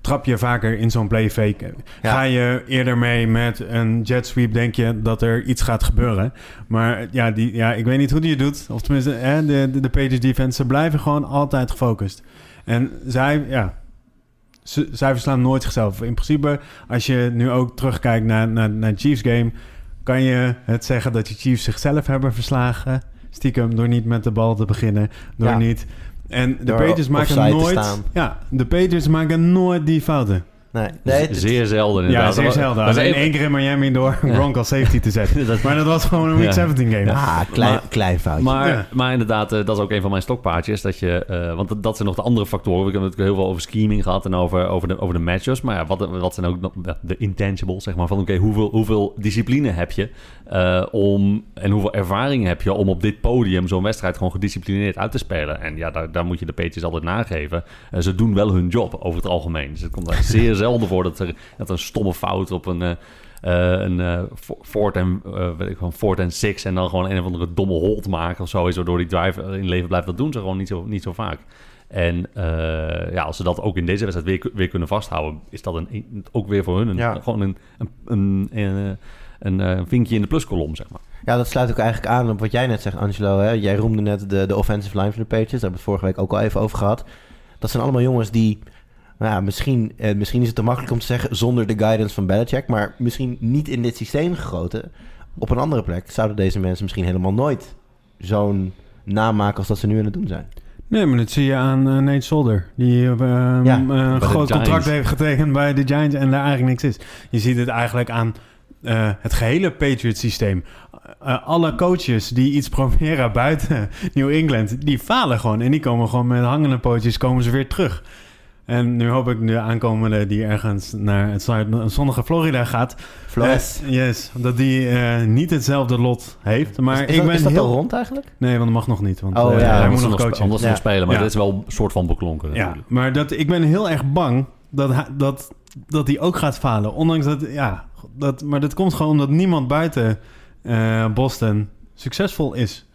trap je vaker in zo'n play fake. Ja. Ga je eerder mee met een jet sweep, denk je dat er iets gaat gebeuren. Maar ja, die, ja ik weet niet hoe die het doet. Of tenminste, hè, de, de, de Patriots defense, ze blijven gewoon altijd gefocust. En zij, ja, ze, zij verslaan nooit zichzelf. In principe, als je nu ook terugkijkt naar, naar, naar Chiefs game, kan je het zeggen dat de Chiefs zichzelf hebben verslagen. Stiekem door niet met de bal te beginnen, door Ja. niet. En de Patriots maken nooit. Ja, de Patriots maken nooit die fouten. Nee, nee het- zeer zelden Ja, inderdaad. zeer Dat- zelden. dat is één keer in Miami door Ja. Gronk als safety te zetten. Dat- Maar dat was gewoon een week Ja. 17 game. ja, klein, Maar- klein foutje. Maar, Ja. maar inderdaad, eh, dat is ook een van mijn stokpaardjes. Dat je, eh, want dat, dat zijn nog de andere factoren. We hebben het heel veel over scheming gehad en over, over, de, over de matches. Maar ja, wat, wat zijn ook de- intangibles, zeg maar. Van oké, hoeveel, hoeveel discipline heb je eh, om, en hoeveel ervaring heb je om op dit podium zo'n wedstrijd gewoon gedisciplineerd uit te spelen. En ja, daar, daar moet je de Patriots altijd nageven. Ze doen wel hun job over het algemeen. Dus het komt er zeer zelden voor dat er, dat een stomme fout op een... eh, een eh, fo- fourth en weet ik gewoon fourth en six en dan gewoon een of andere domme hold maken of zo is waardoor die drive in leven blijft. Dat doen ze gewoon niet zo, niet zo vaak. En ja, als ze dat ook in deze wedstrijd weer, weer kunnen vasthouden, is dat een, ook weer voor hun een, Ja. gewoon een, een, een, een, vinkje in de pluskolom, zeg maar. Ja, dat sluit ook eigenlijk aan op wat jij net zegt, Angelo. Hè? Jij roemde net de, de offensive line van de Patriots. Daar hebben we het vorige week ook al even over gehad. Dat zijn allemaal jongens die... Nou misschien, eh, misschien is het te makkelijk om te zeggen zonder de guidance van Belichick... maar misschien niet in dit systeem gegoten. Op een andere plek zouden deze mensen misschien helemaal nooit zo'n naam maken... als dat ze nu aan het doen zijn. Nee, maar dat zie je aan eh, Nate Solder. Die eh, Ja, een groot contract heeft getekend bij de Giants en daar eigenlijk niks is. Je ziet het eigenlijk aan het gehele Patriot systeem. Alle coaches die iets proberen buiten New England, die falen gewoon. En die komen gewoon met hangende pootjes, komen ze weer terug. En nu hoop ik de aankomende die ergens naar het zonnige Florida gaat. Flores. eh, yes, dat die eh, niet hetzelfde lot heeft. Maar is, is ik dat, ben is dat heel... al rond eigenlijk? Nee, want dat mag nog niet. Want Oh, eh, ja, hij moet nog coachen. ze Ja. nog spelen, maar Ja. dit is wel een soort van beklonken Ja, natuurlijk. maar dat, ik ben heel erg bang dat hij, dat, dat hij ook gaat falen. Ondanks dat, ja, dat, maar dat komt gewoon omdat niemand buiten Boston succesvol is.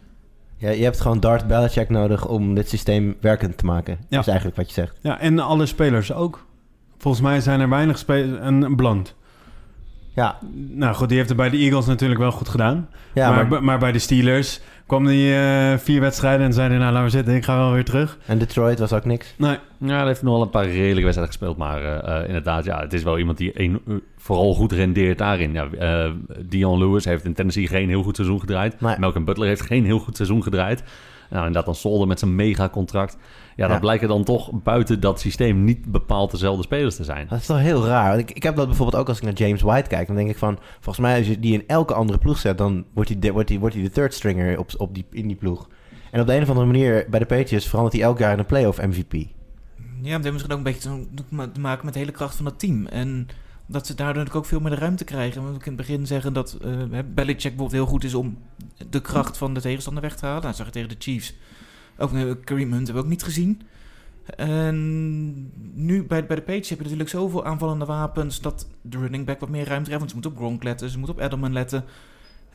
Ja, je hebt gewoon Dart Belichick nodig om dit systeem werkend te maken. Ja. Dat is eigenlijk wat je zegt. Ja, en alle spelers ook. Volgens mij zijn er weinig spelers. En Blunt. Ja, Nou goed, die heeft het bij de Eagles natuurlijk wel goed gedaan. ja maar, maar, maar, bij de Steelers kwam die eh, vier wedstrijden en zei hij, nou laat maar zitten, ik ga wel weer terug. en Detroit was ook niks. Nee, Ja, hij heeft nog wel een paar redelijke wedstrijden gespeeld. Maar eh, eh, inderdaad, ja, het is wel iemand die een, vooral goed rendeert daarin. Ja, eh, Dion Lewis heeft in Tennessee geen heel goed seizoen gedraaid. Nee. Malcolm Butler heeft geen heel goed seizoen gedraaid. Nou, inderdaad dan Solder met zijn megacontract. Ja, dan Ja. blijken dan toch buiten dat systeem niet bepaald dezelfde spelers te zijn. Dat is toch heel raar. Want ik, ik heb dat bijvoorbeeld ook als ik naar James White kijk. Dan denk ik van, volgens mij als je die in elke andere ploeg zet... dan wordt hij de, wordt hij, wordt hij de third stringer op, op die, in die ploeg. En op de een of andere manier bij de Patriots verandert hij elk jaar in een playoff MVP. Ja, dat heeft misschien ook een beetje te te maken met de hele kracht van het team. En dat ze daardoor natuurlijk ook veel meer de ruimte krijgen. Want ik in het begin zeggen dat eh Belichick bijvoorbeeld heel goed is om de kracht van de tegenstander weg te halen. Nou, dat zag je tegen de Chiefs. Ook Kareem Hunt hebben we ook niet gezien. En nu bij, bij de Patriots heb je natuurlijk zoveel aanvallende wapens dat de running back wat meer ruimte krijgt. Want ze moeten op Gronk letten, ze moeten op Edelman letten.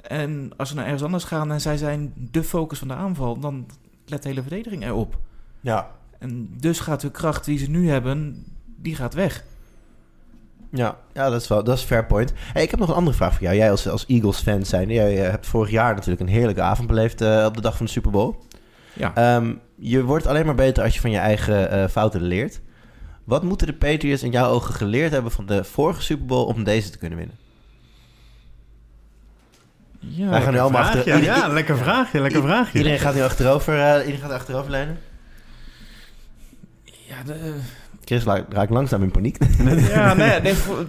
En als ze naar ergens anders gaan en zij zijn de focus van de aanval, dan let de hele verdediging erop. Ja. En dus gaat de kracht die ze nu hebben, die gaat weg. Ja, ja dat, is wel, dat is fair point. Hey, ik heb nog een andere vraag voor jou. Jij als, als Eagles-fan zijn. Jij eh, hebt vorig jaar natuurlijk een heerlijke avond beleefd eh, op de dag van de Super Bowl. Ja. Ehm, je wordt alleen maar beter als je van je eigen eh, fouten leert. Wat moeten de Patriots in jouw ogen geleerd hebben van de vorige Super Bowl om deze te kunnen winnen? ja, Wij gaan nu allemaal vraagje. achter... Ja, lekker vraagje, lekker vraagje. Iedereen gaat nu achterover, eh, iedereen gaat achterover leunen. ja, de, Chris la- raakt langzaam in paniek. ja nee, nee, voor-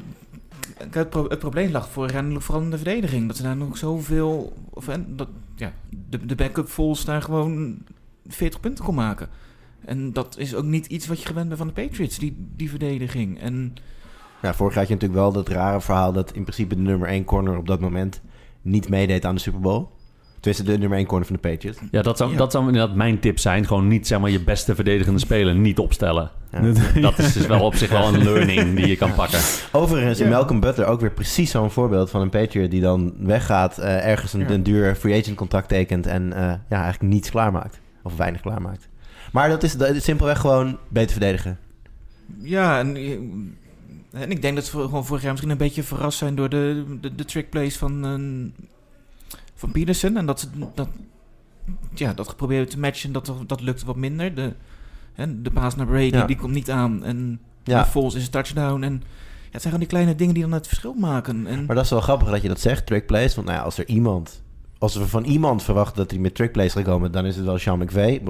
het, pro- het probleem lag vorig jaar natuurlijk vooral in de verdediging. Dat ze daar nog zoveel... Of, en, dat, ja, de, de backup Vols daar gewoon 40 punten kon maken. En dat is ook niet iets wat je gewend bent van de Patriots, die, die verdediging. En Ja, vorig jaar had je natuurlijk wel dat rare verhaal dat in principe de nummer 1 corner op dat moment niet meedeed aan de Super Bowl. Tenminste, de nummer 1 corner van de Patriots. Ja, dat zou, Ja. dat zou inderdaad mijn tip zijn. Gewoon niet zeg maar, je beste verdedigende speler niet opstellen. Ja. Dat is dus wel op zich wel een learning die je kan pakken. Overigens, Ja. Malcolm Butler ook weer precies zo'n voorbeeld van een Patriot die dan weggaat, eh, ergens een, Ja. een duur free agent contract tekent en eh, ja, eigenlijk niets klaarmaakt. Of weinig klaarmaakt. Maar dat is, dat is simpelweg gewoon beter verdedigen. Ja, en, en ik denk dat ze gewoon vorig jaar misschien een beetje verrast zijn door de, de, de trick plays van, eh, van Peterson. En dat ze dat, ja, dat geprobeerd te matchen, dat, dat lukte wat minder. De, hè, de paas naar Brady, Ja. die komt niet aan. En Ja. Foles is een touchdown. En ja, het zijn gewoon die kleine dingen die dan het verschil maken. En, Maar dat is wel grappig dat je dat zegt, trick plays. Want nou ja, als er iemand, als we van iemand verwachten dat hij met trick plays gaat komen, dan is het wel Sean McVay.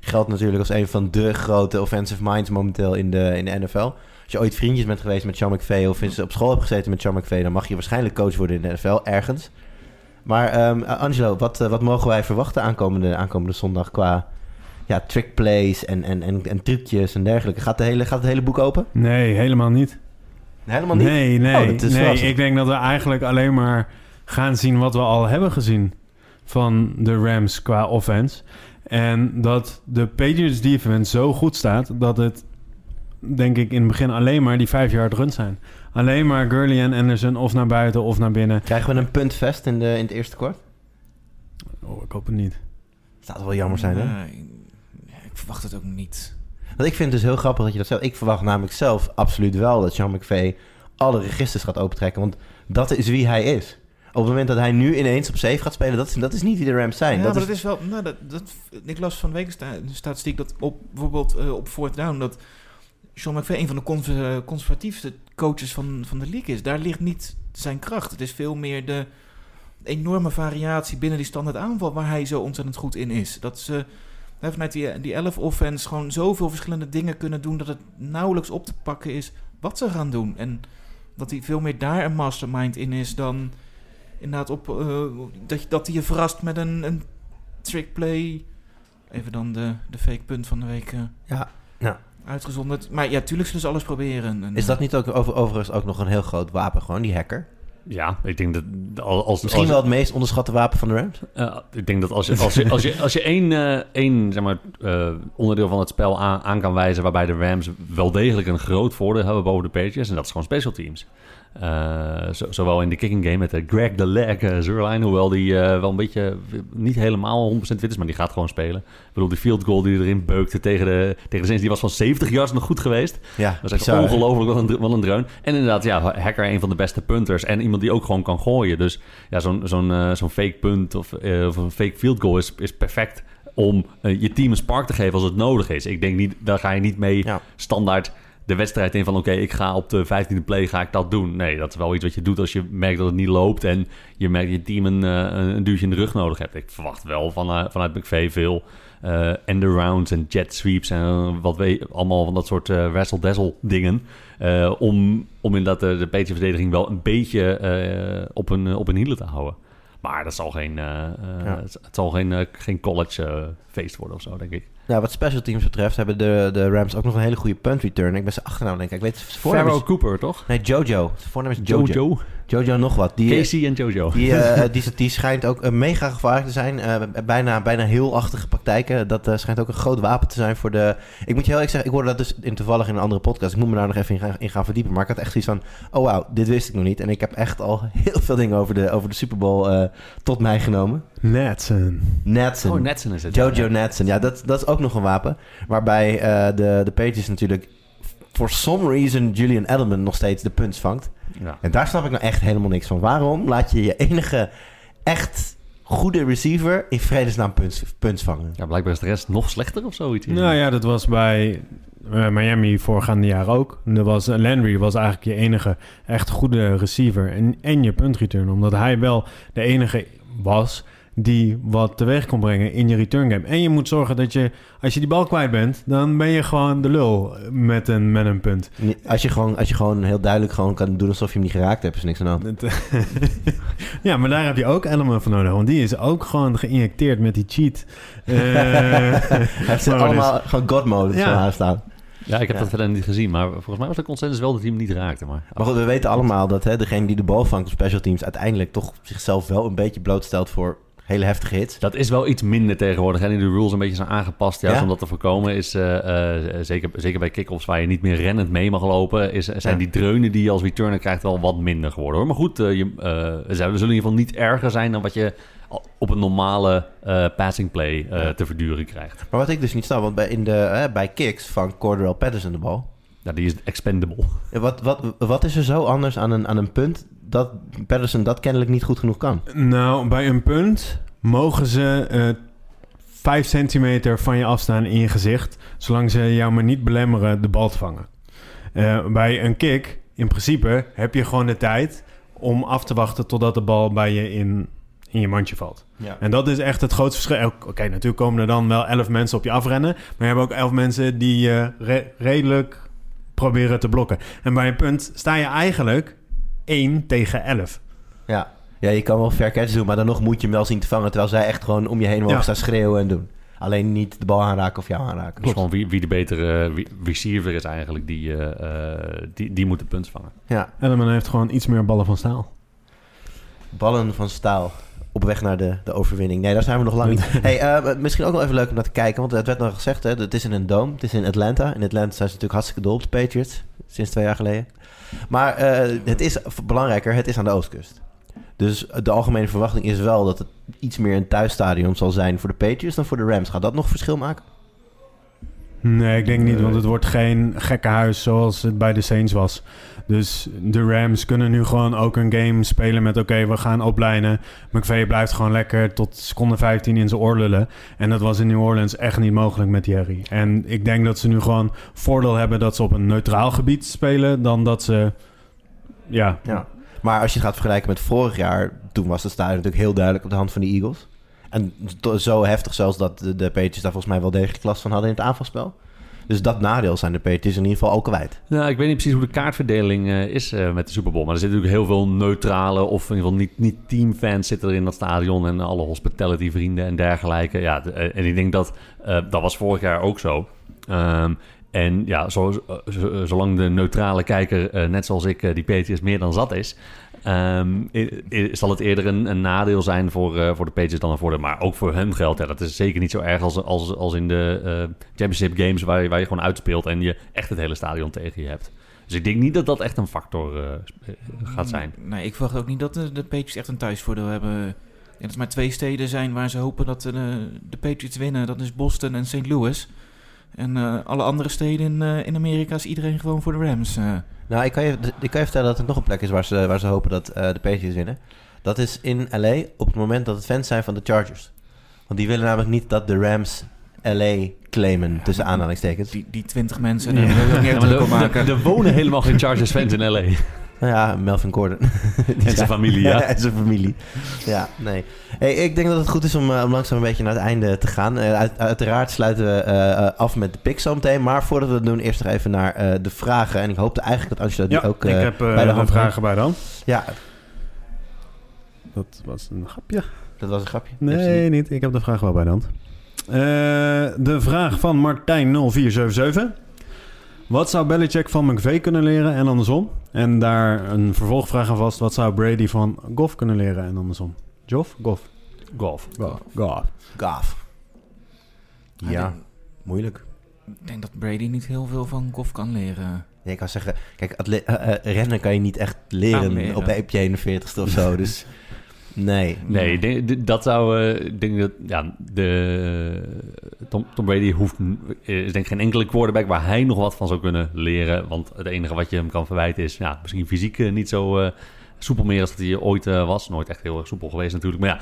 Geldt natuurlijk als een van de grote offensive minds momenteel in de, in de NFL. Als je ooit vriendjes bent geweest met Sean McVay of eens op school hebt gezeten met Sean McVay, dan mag je waarschijnlijk coach worden in de NFL ergens. Maar ehm, Angelo, wat, eh, wat mogen wij verwachten aankomende, aankomende zondag qua ja, trick plays en, en, en, en trucjes en dergelijke? Gaat, de hele, gaat het hele boek open? Nee, helemaal niet. Helemaal niet. Nee, nee. Oh, nee ik denk dat we eigenlijk alleen maar gaan zien wat we al hebben gezien van de Rams qua offense. En dat de Patriots defense zo goed staat dat het, denk ik, in het begin alleen maar die vijf yard run zijn. Alleen maar Gurley en Anderson of naar buiten of naar binnen. Krijgen we een puntvest in, de, in het eerste kwart? Oh, ik hoop het niet. Dat zou wel jammer zijn, hè? Nee, ik verwacht het ook niet. Want ik vind het dus heel grappig dat je dat zegt. Ik verwacht namelijk zelf absoluut wel dat Sean McVay alle registers gaat opentrekken. Want dat is wie hij is. Op het moment dat hij nu ineens op safe gaat spelen, dat is, dat is niet wie de Rams zijn. ja, dat maar is, dat is wel... Nou, dat, dat, ik las van sta- een statistiek dat op, bijvoorbeeld eh, op fourth down... dat Sean McVay een van de cons- conservatiefste coaches van, van de league is. Daar ligt niet zijn kracht. Het is veel meer de enorme variatie binnen die standaard aanval... waar hij zo ontzettend goed in is. Dat ze hè, vanuit die, die 11 offense gewoon zoveel verschillende dingen kunnen doen... dat het nauwelijks op te pakken is wat ze gaan doen. En dat hij veel meer daar een mastermind in is dan inderdaad op eh, dat, je- dat hij je verrast met een, een trick play. Even dan de, de fake punt van de week eh, ja, ja. uitgezonderd. Maar ja, tuurlijk zullen ze alles proberen. En, Is dat niet ook over, overigens ook nog een heel groot wapen? Gewoon die hacker. Ja, ik denk dat als... Misschien als, wel het meest onderschatte wapen van de Rams. Eh, ik denk dat als je, als je, als je, als je één, eh, één zeg maar, eh, onderdeel van het spel aan, aan kan wijzen... waarbij de Rams wel degelijk een groot voordeel hebben boven de Patriots... en dat is gewoon special teams. Eh, zo- zowel in de kicking game met de Greg the Leg uh, Zerline... hoewel die eh, wel een beetje niet helemaal 100% fit is... maar die gaat gewoon spelen. Ik bedoel, die field goal die erin beukte tegen de, tegen de Saints... die was van 70 yards nog goed geweest. Ja, Dat is echt ongelooflijk wat een, wat een dreun. En inderdaad, ja, Hacker een van de beste punters. En iemand die ook gewoon kan gooien. Dus ja, zo'n zo'n eh, zo'n fake punt of, eh, of een fake field goal is, is perfect om eh, je team een spark te geven als het nodig is. Ik denk niet, daar ga je niet mee Ja. standaard de wedstrijd in van... oké, ik ga op de 15e play ga ik dat doen. Nee, dat is wel iets wat je doet als je merkt dat het niet loopt... en je merkt dat je team een, eh, een, een duwtje in de rug nodig hebt. Ik verwacht wel van, eh, vanuit McVay veel eh end rounds en jet sweeps... en wat weet allemaal van dat soort eh wrestle-dazzle dingen... om, om inderdaad de, de Patriot-verdediging wel een beetje op, een, op een hielen te houden. Maar dat zal geen, Ja. het, zal geen, geen college feest worden of zo, denk ik. Nou, wat special teams betreft hebben de, de Rams ook nog een hele goede punt return. Ik ben zijn achternaam denk ik. Ik weet voornaam is- Cooper, toch? Nee, Jojo. Zijn voornaam is Jojo. Jojo, Jojo. nog wat. Die, Casey en Jojo. Die, eh, die, die schijnt ook mega gevaarlijk te zijn. Eh, bijna, bijna heel achtige praktijken. Dat eh, schijnt ook een groot wapen te zijn voor de... Ik moet je heel eerlijk zeggen, ik hoorde dat dus in, toevallig in een andere podcast. Ik moet me daar nog even in gaan, in gaan verdiepen. Maar ik had echt zoiets van, oh wauw, dit wist ik nog niet. En ik heb echt al heel veel dingen over de, over de Super Bowl tot mij genomen. Netson. Natson. Oh, Netson is het. Jojo Ja. Natson. Ja, dat, dat is ook nog een wapen. Waarbij eh, de, de Patriots natuurlijk... For some reason Julian Edelman nog steeds de punts vangt. Ja. En daar snap ik nou echt helemaal niks van. Waarom laat je je enige echt goede receiver in vredesnaam punts, punts vangen? ja, blijkbaar is de rest nog slechter of zoiets. Nou ja, dat was bij eh, Miami voorgaande jaar ook. Er was, Landry was eigenlijk je enige echt goede receiver en, en je puntreturn. Omdat hij wel de enige was die wat teweeg kon brengen in je return game. En je moet zorgen dat je, als je die bal kwijt bent, dan ben je gewoon de lul met een, met een punt. Als je, gewoon, als je gewoon heel duidelijk gewoon kan doen alsof je hem niet geraakt hebt, is niks aan de hand. Ja, maar daar heb je ook Element voor nodig. Want die is ook gewoon geïnjecteerd met die cheat. Eh, Hij heeft ze maar dus- allemaal gewoon God mode Ja. van haar staan. Ja, ik heb Ja. dat verder niet gezien. Maar volgens mij was de consensus wel dat hij hem niet raakte. Maar, Maar goed, we weten allemaal dat hè, degene die de bal vangt op special teams uiteindelijk toch zichzelf wel een beetje blootstelt voor hele heftige hits. Dat is wel iets minder tegenwoordig. En die de rules een beetje zijn aangepast. Juist Ja? om dat te voorkomen is, eh, eh, zeker, zeker bij kick-offs waar je niet meer rennend mee mag lopen, is, zijn Ja. die dreunen die je als returner krijgt wel wat minder geworden. Hoor. Maar goed, eh, je, eh, ze zullen in ieder geval niet erger zijn dan wat je op een normale eh, passing play eh, te verduren krijgt. Maar wat ik dus niet snap, want bij, in de, bij kicks vangt Cordell Patterson de bal. Ja, die is expendable. Ja, Wat, wat, wat is er zo anders aan een, aan een punt dat Patterson dat kennelijk niet goed genoeg kan? Nou, bij een punt mogen ze eh 5 centimeter van je afstaan in je gezicht, zolang ze jou maar niet belemmeren de bal te vangen. Eh, bij een kick, in principe, heb je gewoon de tijd om af te wachten totdat de bal bij je in, in je mandje valt. Ja. En dat is echt het grootste verschil. Oké, natuurlijk komen er dan wel 11 mensen op je afrennen, maar je hebt ook 11 mensen die je re- redelijk proberen te blokken. En bij een punt sta je eigenlijk 1 tegen 11. Ja. ja, je kan wel fair catch doen, maar dan nog moet je hem wel zien te vangen... terwijl zij echt gewoon om je heen mogen Ja. staan schreeuwen en doen. Alleen niet de bal aanraken of jou aanraken. Dus gewoon wie, wie de betere wie- receiver is eigenlijk, die, eh, eh, die, die moet de punt vangen. Ja, Elleman heeft gewoon iets meer ballen van staal. ballen van staal op weg naar de, de overwinning. Nee, daar zijn we nog lang niet. Hey, eh, misschien ook wel even leuk om naar te kijken, want het werd nog gezegd, hè, het is in een dome, het is in Atlanta. In Atlanta zijn ze natuurlijk hartstikke dol op de Patriots, sinds twee jaar geleden. Maar eh, het is belangrijker, het is aan de oostkust. Dus de algemene verwachting is wel dat het iets meer een thuisstadion zal zijn voor de Patriots dan voor de Rams. Gaat dat nog verschil maken? Nee, ik denk niet, want het wordt geen gekke huis zoals het bij de Saints was. Dus de Rams kunnen nu gewoon ook een game spelen met... oké, we gaan oplijnen. McVay blijft gewoon lekker tot seconde 15 in zijn oor lullen. En dat was in New Orleans echt niet mogelijk met Jerry. En ik denk dat ze nu gewoon voordeel hebben... dat ze op een neutraal gebied spelen... dan dat ze... Ja, Ja. Maar als je het gaat vergelijken met vorig jaar, toen was het stadion natuurlijk heel duidelijk op de hand van de Eagles. En zo heftig zelfs dat de, de Patriots daar volgens mij wel degelijk last van hadden in het aanvalspel. Dus dat nadeel zijn de Patriots in ieder geval ook kwijt. Nou, ik weet niet precies hoe de kaartverdeling eh, is eh, met de Super Bowl. Maar er zitten natuurlijk heel veel neutrale of in ieder geval niet, niet teamfans zitten er in dat stadion. En alle hospitality vrienden en dergelijke. Ja, eh, en ik denk dat dat was vorig jaar ook zo. Ehm, en ja, zo, zo- zolang de neutrale kijker, net zoals ik, die Patriots meer dan zat is... i- zal het eerder een, nadeel zijn voor, eh, voor de Patriots dan een voordeel. Maar ook voor hun geldt, ja, dat is zeker niet zo erg als, als, als in de eh, championship games... Waar je, waar je gewoon uitspeelt en je echt het hele stadion tegen je hebt. Dus ik denk niet dat dat echt een factor eh, gaat zijn. Nee, ik verwacht ook niet dat de, Patriots echt een thuisvoordeel hebben. Denk dat er maar twee steden zijn waar ze hopen dat de, de Patriots winnen. Dat is Boston en St. Louis. En eh, alle andere steden in, eh, in Amerika is iedereen gewoon voor de Rams. eh. Nou, ik kan je, ik kan je vertellen dat er nog een plek is waar ze, waar ze hopen dat eh, de Patriots winnen. Dat is in LA op het moment dat het fans zijn van de Chargers. Want die willen namelijk niet dat de Rams LA claimen, tussen aanhalingstekens. die, die 20 mensen, daar wil ik ook niet Ja, druk er- maken. er wonen helemaal geen Chargers fans in L.A. Nou ja, Melvin Gordon. En zijn familie, ja. en zijn familie. Ja, nee. Hey, ik denk dat het goed is om, eh, om langzaam een beetje naar het einde te gaan. Eh, uit- uiteraard sluiten we eh, af met de pick zo meteen. Maar voordat we dat doen, eerst nog even naar de vragen. En ik hoopte eigenlijk dat Angela die ja ook ik heb bij de de hand vragen bij dan. Ja, Dat was een grapje. dat was een grapje. Nee, niet. niet. Ik heb de vraag wel bij de hand. De vraag van Martijn0477. Wat zou Belichick van McVay kunnen leren en andersom? En daar een vervolgvraag aan vast. Wat zou Brady van Goff kunnen leren en andersom? Joff? Goff? Golf. Goff. Goff. Gaaf. Maar Ja, moeilijk. ik denk dat Brady niet heel veel van Goff kan leren. Ja, ik kan zeggen, kijk, atle- eh, eh, rennen kan je niet echt leren, de op je 41ste of zo. Dus nee. Nee, ik denk- d- dat zou... eh, Ik denk dat... Ja, de, Tom, Tom Brady hoeft... is denk ik geen enkele quarterback waar hij nog wat van zou kunnen leren. Want het enige wat je hem kan verwijten is... Ja, misschien fysiek eh, niet zo eh, soepel meer als dat hij ooit was. Nooit echt heel erg soepel geweest natuurlijk. Maar ja,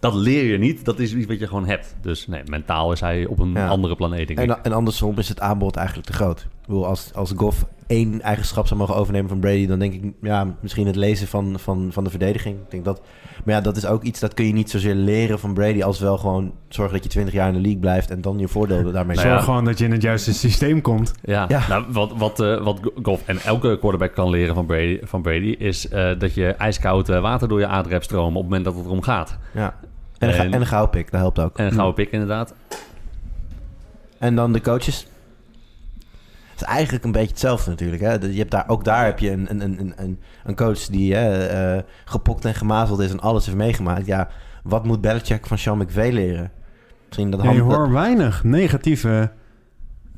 dat leer je niet. Dat is iets wat je gewoon hebt. Dus nee, mentaal is hij op een Ja. andere planeet, denk ik. En, en andersom is het aanbod eigenlijk te groot. Ik bedoel, als, als Goff één eigenschap zou mogen overnemen van Brady... dan denk ik, ja, misschien het lezen van, van, van de verdediging. Ik denk dat, maar ja, dat is ook iets dat kun je niet zozeer leren van Brady... als wel gewoon zorgen dat je 20 jaar in de league blijft... en dan je voordeel daarmee Nou ja. Zorg gewoon dat je in het juiste systeem komt. Ja, Ja. Nou, wat, wat, eh, wat Goff en elke quarterback kan leren van Brady, van Brady is eh, dat je ijskoud eh, water door je aderen hebt stromen op het moment dat het erom gaat. Ja. En En- en een gouden pick, dat helpt ook. En een gouden pik inderdaad. En dan de coaches. Is eigenlijk een beetje hetzelfde natuurlijk. Hè? Je hebt daar, ook daar heb je een, een, een, een, een coach die hè, eh, gepokt en gemazeld is en alles heeft meegemaakt. Ja, wat moet Belichick van Sean McVay leren? Misschien dat Ja, je hoort weinig negatieve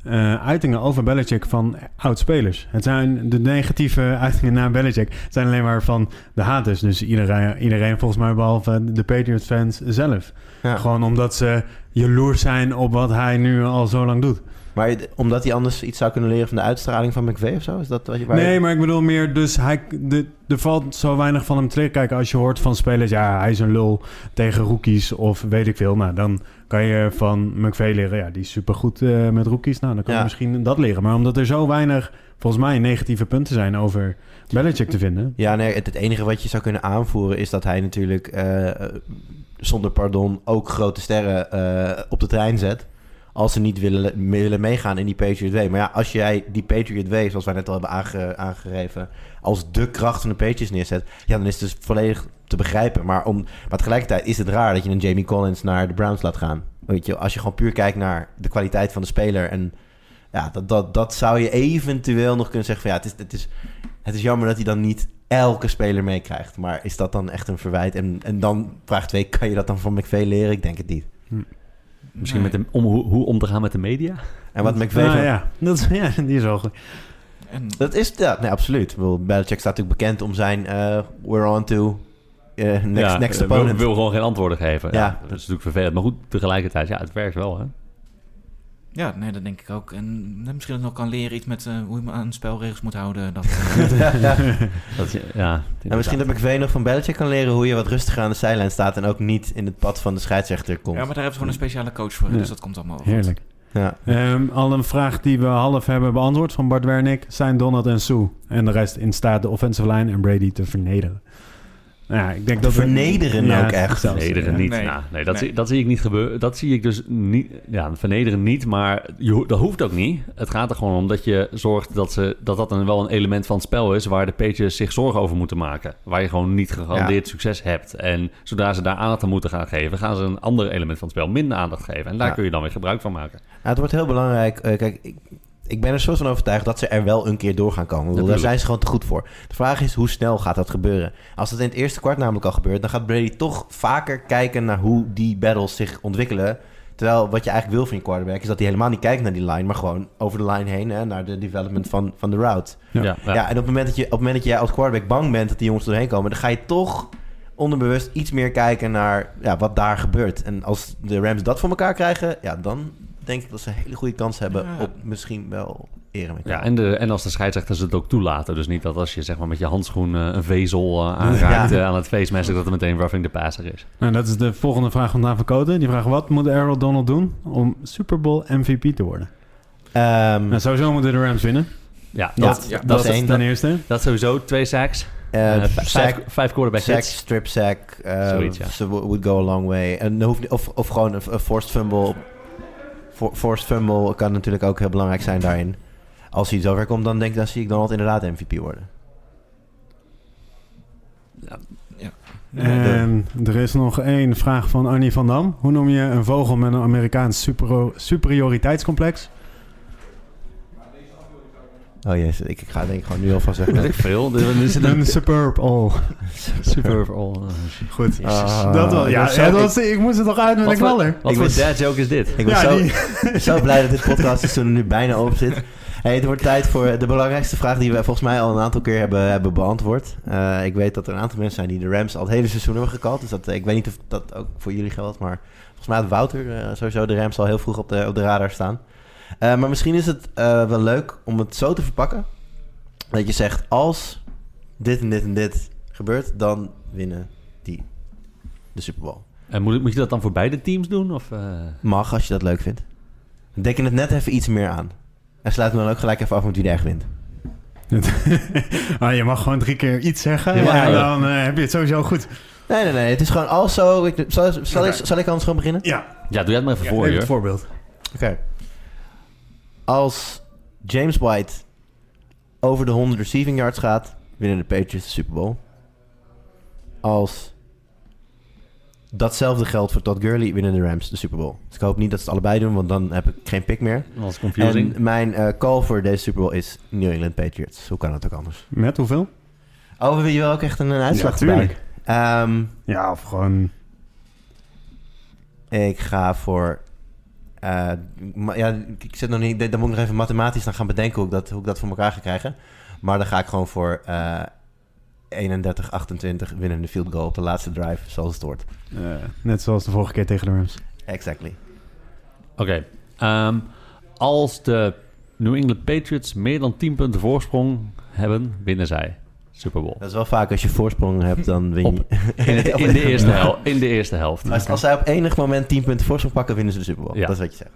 eh, uitingen over Belichick van oud-spelers. Het zijn de negatieve uitingen naar Belichick. Het zijn alleen maar van de haters. Dus iedereen, iedereen volgens mij behalve de Patriots-fans zelf. Ja. Gewoon omdat ze jaloers zijn op wat hij nu al zo lang doet. Maar je- omdat hij anders iets zou kunnen leren van de uitstraling van McVay of zo? Is dat wat je... waar je- Nee, maar ik bedoel meer, dus hij, de, er valt zo weinig van hem te leren. Kijk, als je hoort van spelers, ja, hij is een lul tegen rookies of weet ik veel. Nou, dan kan je van McVay leren, ja, die is supergoed eh met rookies. Nou, dan kan Ja. je misschien dat leren. Maar omdat er zo weinig, volgens mij, negatieve punten zijn over Belichick te vinden. Ja, nee, het, het enige wat je zou kunnen aanvoeren is dat hij natuurlijk eh, eh, zonder pardon ook grote sterren op de trein zet. Als ze niet willen, willen meegaan in die Patriot Way. Maar ja, als jij die Patriot Way, zoals wij net al hebben aange, aangegeven, als de kracht van de Patriots neerzet, ja, dan is het dus volledig te begrijpen. Maar, om, maar tegelijkertijd is het raar dat je een Jamie Collins naar de Browns laat gaan. Weet je, als je gewoon puur kijkt naar de kwaliteit van de speler en ja, dat, dat, dat zou je eventueel nog kunnen zeggen van ja, het is, het is, het is jammer dat hij dan niet elke speler meekrijgt. Maar is dat dan echt een verwijt? En, en dan, vraag 2, kan je dat dan van McVay leren? Ik denk het niet. Misschien Nee. met de, om, hoe, hoe om te gaan met de media? En wat McVay... Nou van- ja, dat, is- ja, die is wel goed. En, Dat is, ja, nee, absoluut. Ik bedoel, Belichick staat natuurlijk bekend om zijn eh, we're on to eh, next, ja, next eh, wil, opponent. wil gewoon geen antwoorden geven. Ja. Ja. dat is natuurlijk vervelend. Maar goed, tegelijkertijd, ja, het werkt wel, hè? Ja, nee, dat denk ik ook. En eh, misschien dat ik nog kan leren iets met eh, hoe je me aan spelregels moet houden. Dat, eh, ja, ja. Dat, ja, En misschien dat McVay nog van Belichick kan leren hoe je wat rustiger aan de zijlijn staat en ook niet in het pad van de scheidsrechter komt. ja, maar daar hebben ze gewoon een speciale coach voor. Ja. Dus dat komt allemaal wel goed. Heerlijk. Ja. Ehm, al een vraag die we half hebben beantwoord van Bart Wernick. Zijn Donald en Sue en de rest in staat de offensive line en Brady te vernederen? Nou Ja, ik denk dat we- Vernederen ook echt. Vernederen ja. niet. Nee. Nou, nee, dat, Nee. Zie, dat zie ik niet gebeuren. Dat zie ik dus niet. Ja, vernederen niet, maar je, dat hoeft ook niet. Het gaat er gewoon om dat je zorgt dat ze, dat, dat dan wel een element van het spel is waar de Patriots zich zorgen over moeten maken. Waar je gewoon niet gegarandeerd succes hebt. En zodra ze daar aandacht aan moeten gaan geven, gaan ze een ander element van het spel minder aandacht geven. En daar Ja. kun je dan weer gebruik van maken. Het wordt heel belangrijk. eh, kijk, ik, ik ben er zo van overtuigd dat ze er wel een keer door gaan komen. Daar zijn ze gewoon te goed voor. De vraag is, hoe snel gaat dat gebeuren? Als dat in het eerste kwart namelijk al gebeurt... dan gaat Brady toch vaker kijken naar hoe die battles zich ontwikkelen. Terwijl wat je eigenlijk wil van je quarterback... is dat hij helemaal niet kijkt naar die line... maar gewoon over de line heen, hè, naar de development van, van de route. Ja. Ja, Ja. en op het, moment dat je, op het moment dat jij als quarterback bang bent... dat die jongens er doorheen komen... dan ga je toch onderbewust iets meer kijken naar ja, wat daar gebeurt. En als de Rams dat voor elkaar krijgen... ja, dan denk ik dat ze een hele goede kans hebben... Ja. op misschien wel eren met Ja, en, de, en als de scheidsrechters het ook toelaten. Dus niet dat als je zeg maar, met je handschoen eh, een vezel eh, aanraakt Ja. eh, aan het face mask, dat het meteen roughing the passer is. Nou, dat is de volgende vraag van Daan van Koten. Die vraagt, wat moet Aaron Donald doen om Super Bowl MVP te worden? Ehm, Nou, sowieso moeten de Rams winnen. Ja, dat, ja, dat, dat is één. Ten eerste. dat sowieso. Twee sacks. sack, vijf, vijf quarterback sack, hits. strip sack, eh, Zoiets, ja. so would go a long way. En hoeft of, of gewoon een, een forced fumble. For, forced fumble kan natuurlijk ook heel belangrijk zijn daarin. Als hij zover komt, dan denk ik, dan zie ik Donald inderdaad MVP worden. En er is nog één vraag van Annie van Dam. Hoe noem je een vogel met een Amerikaans supero- superioriteitscomplex? Oh jezus, ik, ik ga denk ik gewoon nu alvast zeggen. Weet ik veel. Is Een een superb all. super overall. Goed. Ah, dat wel. Ja, dat was, ik moest het toch uit met een knaller. wat Ik voor was- dad joke is dit? Ik ben Ja, zo, die- zo blij dat dit podcastseizoen er nu bijna op zit. Hey, het wordt tijd voor de belangrijkste vraag die we volgens mij al een aantal keer hebben, hebben beantwoord. Eh, ik weet dat er een aantal mensen zijn die de Rams al het hele seizoen hebben gekald. Dus dat, ik weet niet of dat ook voor jullie geldt. Maar volgens mij had Wouter eh, sowieso de Rams al heel vroeg op de, op de radar staan. Eh, maar misschien is het eh, wel leuk om het zo te verpakken. Dat je zegt, als dit en dit en dit gebeurt, dan winnen die de Super Bowl. En moet, moet je dat dan voor beide teams doen? Of, eh? Mag, als je dat leuk vindt. Deken het net even iets meer aan. En sluit me dan ook gelijk even af met wie er echt wint. ah, je mag gewoon drie keer iets zeggen. Ja, ja. dan eh, heb je het sowieso goed. Nee, nee, nee. Het is gewoon als zo... Ik, zal, zal, ik, zal ik anders gewoon beginnen? Ja, Ja, doe jij het maar even voor even je. het voorbeeld. Oké. Als James White over de 100 receiving yards gaat... winnen de Patriots de Super Bowl. Als datzelfde geldt voor Todd Gurley... winnen de Rams de Super Bowl. Dus ik hoop niet dat ze het allebei doen... want dan heb ik geen pick meer. Dat is confusing. En mijn eh, call voor deze Super Bowl is New England Patriots. Hoe kan het ook anders? Met hoeveel? Oh, wil je wel ook echt een, een uitslag Ja, tuurlijk. erbij? Ehm, Ja, of gewoon Ik ga voor... eh, ja, ik zit nog niet... Dan moet ik nog even mathematisch dan gaan bedenken hoe ik dat, hoe ik dat voor elkaar ga krijgen. Maar dan ga ik gewoon voor eh 31-28 winnende field goal op de laatste drive, zoals het hoort. Eh, net zoals de vorige keer tegen de Rams. Exactly. Oké. ehm, als de New England Patriots meer dan 10 punten voorsprong hebben, winnen zij Super Bowl. Dat is wel vaak als je voorsprong hebt, dan win je. Op- In, het- in, de, eerste hel, in de eerste helft. Als, als zij op enig moment 10 punten voorsprong pakken, winnen ze de Super Bowl. Ja. Dat is wat je zegt.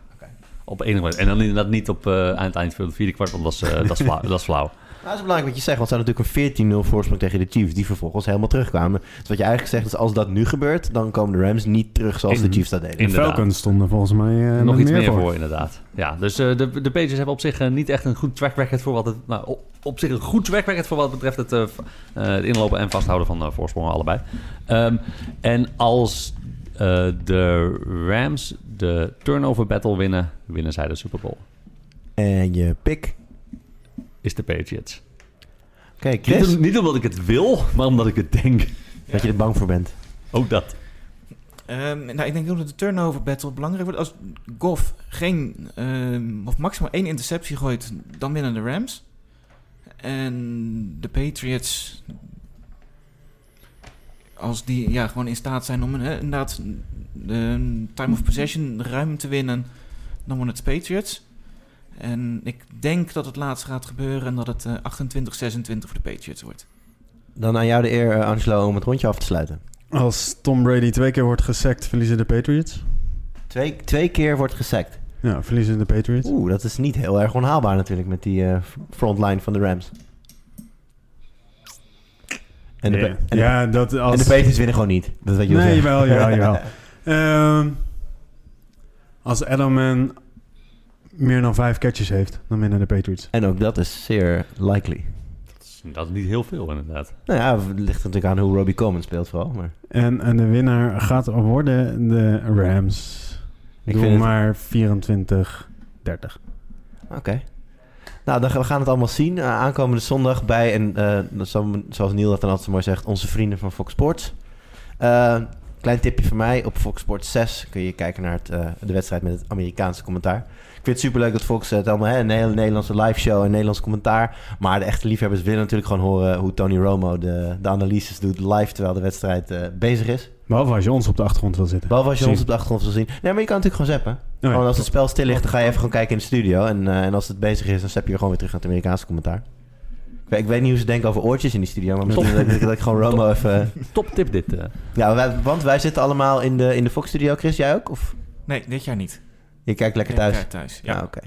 Op enig moment. En dan inderdaad niet op eh, aan het eind van het vierde kwart, want dat is, eh, dat is, flauw, dat is flauw. Nou, dat is belangrijk wat je zegt, want ze hadden natuurlijk een 14-0 voorsprong tegen de Chiefs, die vervolgens helemaal terugkwamen. Dus wat je eigenlijk zegt is, als dat nu gebeurt, dan komen de Rams niet terug zoals In- de Chiefs dat deden. De Inderdaad. Falcons stonden volgens mij eh, Nog iets meer voor. voor, inderdaad. Ja, dus eh, de, de Patriots hebben op zich eh, niet echt een goed track record voor wat het... Nou, op, op zich een goed track record voor wat betreft het, het inlopen en vasthouden van voorsprongen allebei. Ehm, en als eh, de Rams de turnover battle winnen, winnen zij de Super Bowl. En je pick. Is de Patriots. Oké, Chris, Niet, niet omdat ik het wil, maar omdat ik het denk. dat je er bang voor bent. Ook dat. Ehm, nou, ik denk ook dat de turnover battle belangrijk wordt. Als Goff geen, ehm, of maximaal één interceptie gooit, dan winnen de Rams. En de Patriots, als die ja, gewoon in staat zijn om eh, inderdaad de time of possession ruim te winnen, dan worden het de Patriots. En ik denk dat het laatst gaat gebeuren en dat het eh 28-26 voor de Patriots wordt. Dan aan jou de eer, eh, Angelo, om het rondje af te sluiten. Als Tom Brady twee keer wordt gesackt, verliezen de Patriots. Twee, twee keer wordt gesackt. Ja, verliezen de Patriots. Oeh, dat is niet heel erg onhaalbaar natuurlijk met die eh, frontline van de Rams. En de, ja, en de, ja, dat als... en de Patriots winnen gewoon niet. Dat weet je wel Nee, jawel, jawel, jawel. Ehm, als Edelman meer dan vijf catches heeft, dan winnen de Patriots. En ook dat is zeer likely. Dat is, dat is niet heel veel, inderdaad. Nou ja, het ligt natuurlijk aan hoe Robbie Coleman speelt vooral. Maar En, en de winnaar gaat worden de Rams. Ik Doe vind het- maar 24, 30. oké. Nou, dan gaan we gaan het allemaal zien. Uh, aankomende zondag bij, en eh, zo- zoals Neil dat dan altijd zo mooi zegt, onze vrienden van Fox Sports. Eh, klein tipje van mij. Op Fox Sports 6 kun je kijken naar het, eh, de wedstrijd met het Amerikaanse commentaar. Ik vind het superleuk dat Fox het allemaal, hè, een hele Nederlandse live show en Nederlands commentaar. Maar de echte liefhebbers willen natuurlijk gewoon horen hoe Tony Romo de, de analyses doet live terwijl de wedstrijd eh, bezig is. Behalve als je ons op de achtergrond wil zitten. Behalve als je Zien. ons op de achtergrond wil zien. Nee, maar je kan natuurlijk gewoon zappen. Oh ja. Gewoon als het spel stil ligt, dan ga je even gewoon kijken in de studio. En, eh, en als het bezig is, dan zap je gewoon weer terug naar het Amerikaanse commentaar. Ik weet, ik niet hoe ze denken over oortjes in die studio. Maar misschien dat, ik- dat ik gewoon Romo even... Top tip dit. eh. Ja, wij- want wij zitten allemaal in de, in de Fox-studio. Chris, jij ook? Of Nee, dit jaar niet. je kijkt lekker Ik thuis? kijk thuis. Ja. Ja, oké.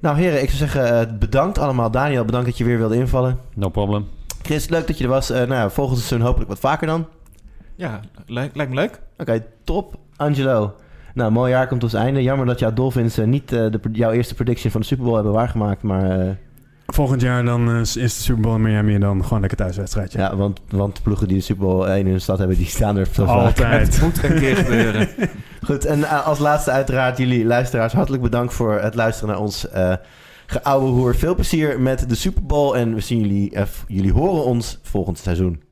Nou heren, ik zou zeggen eh, bedankt allemaal. Daniel, bedankt dat je weer wilde invallen. No problem. Chris, leuk dat je er was. Eh, nou, ja, volgend seizoen hopelijk wat vaker dan. Ja, lijkt, lijkt me leuk. Oké, top. Angelo. Nou, mooi jaar komt tot einde. Jammer dat jouw Dolphins eh, niet eh, de, jouw eerste prediction van de Super Bowl hebben waargemaakt. Maar eh, Volgend jaar dan eh, is de Super Bowl in Miami dan gewoon lekker thuiswedstrijdje. ja, want, want de ploegen die de Super Bowl 1 in de stad hebben, die staan er vaak. Altijd. Het moet een keer gebeuren. Goed, en eh, als laatste uiteraard jullie luisteraars hartelijk bedankt voor het luisteren naar ons eh geouwe hoer. Veel plezier met de Super Bowl en we zien jullie, eh, jullie horen ons volgend seizoen.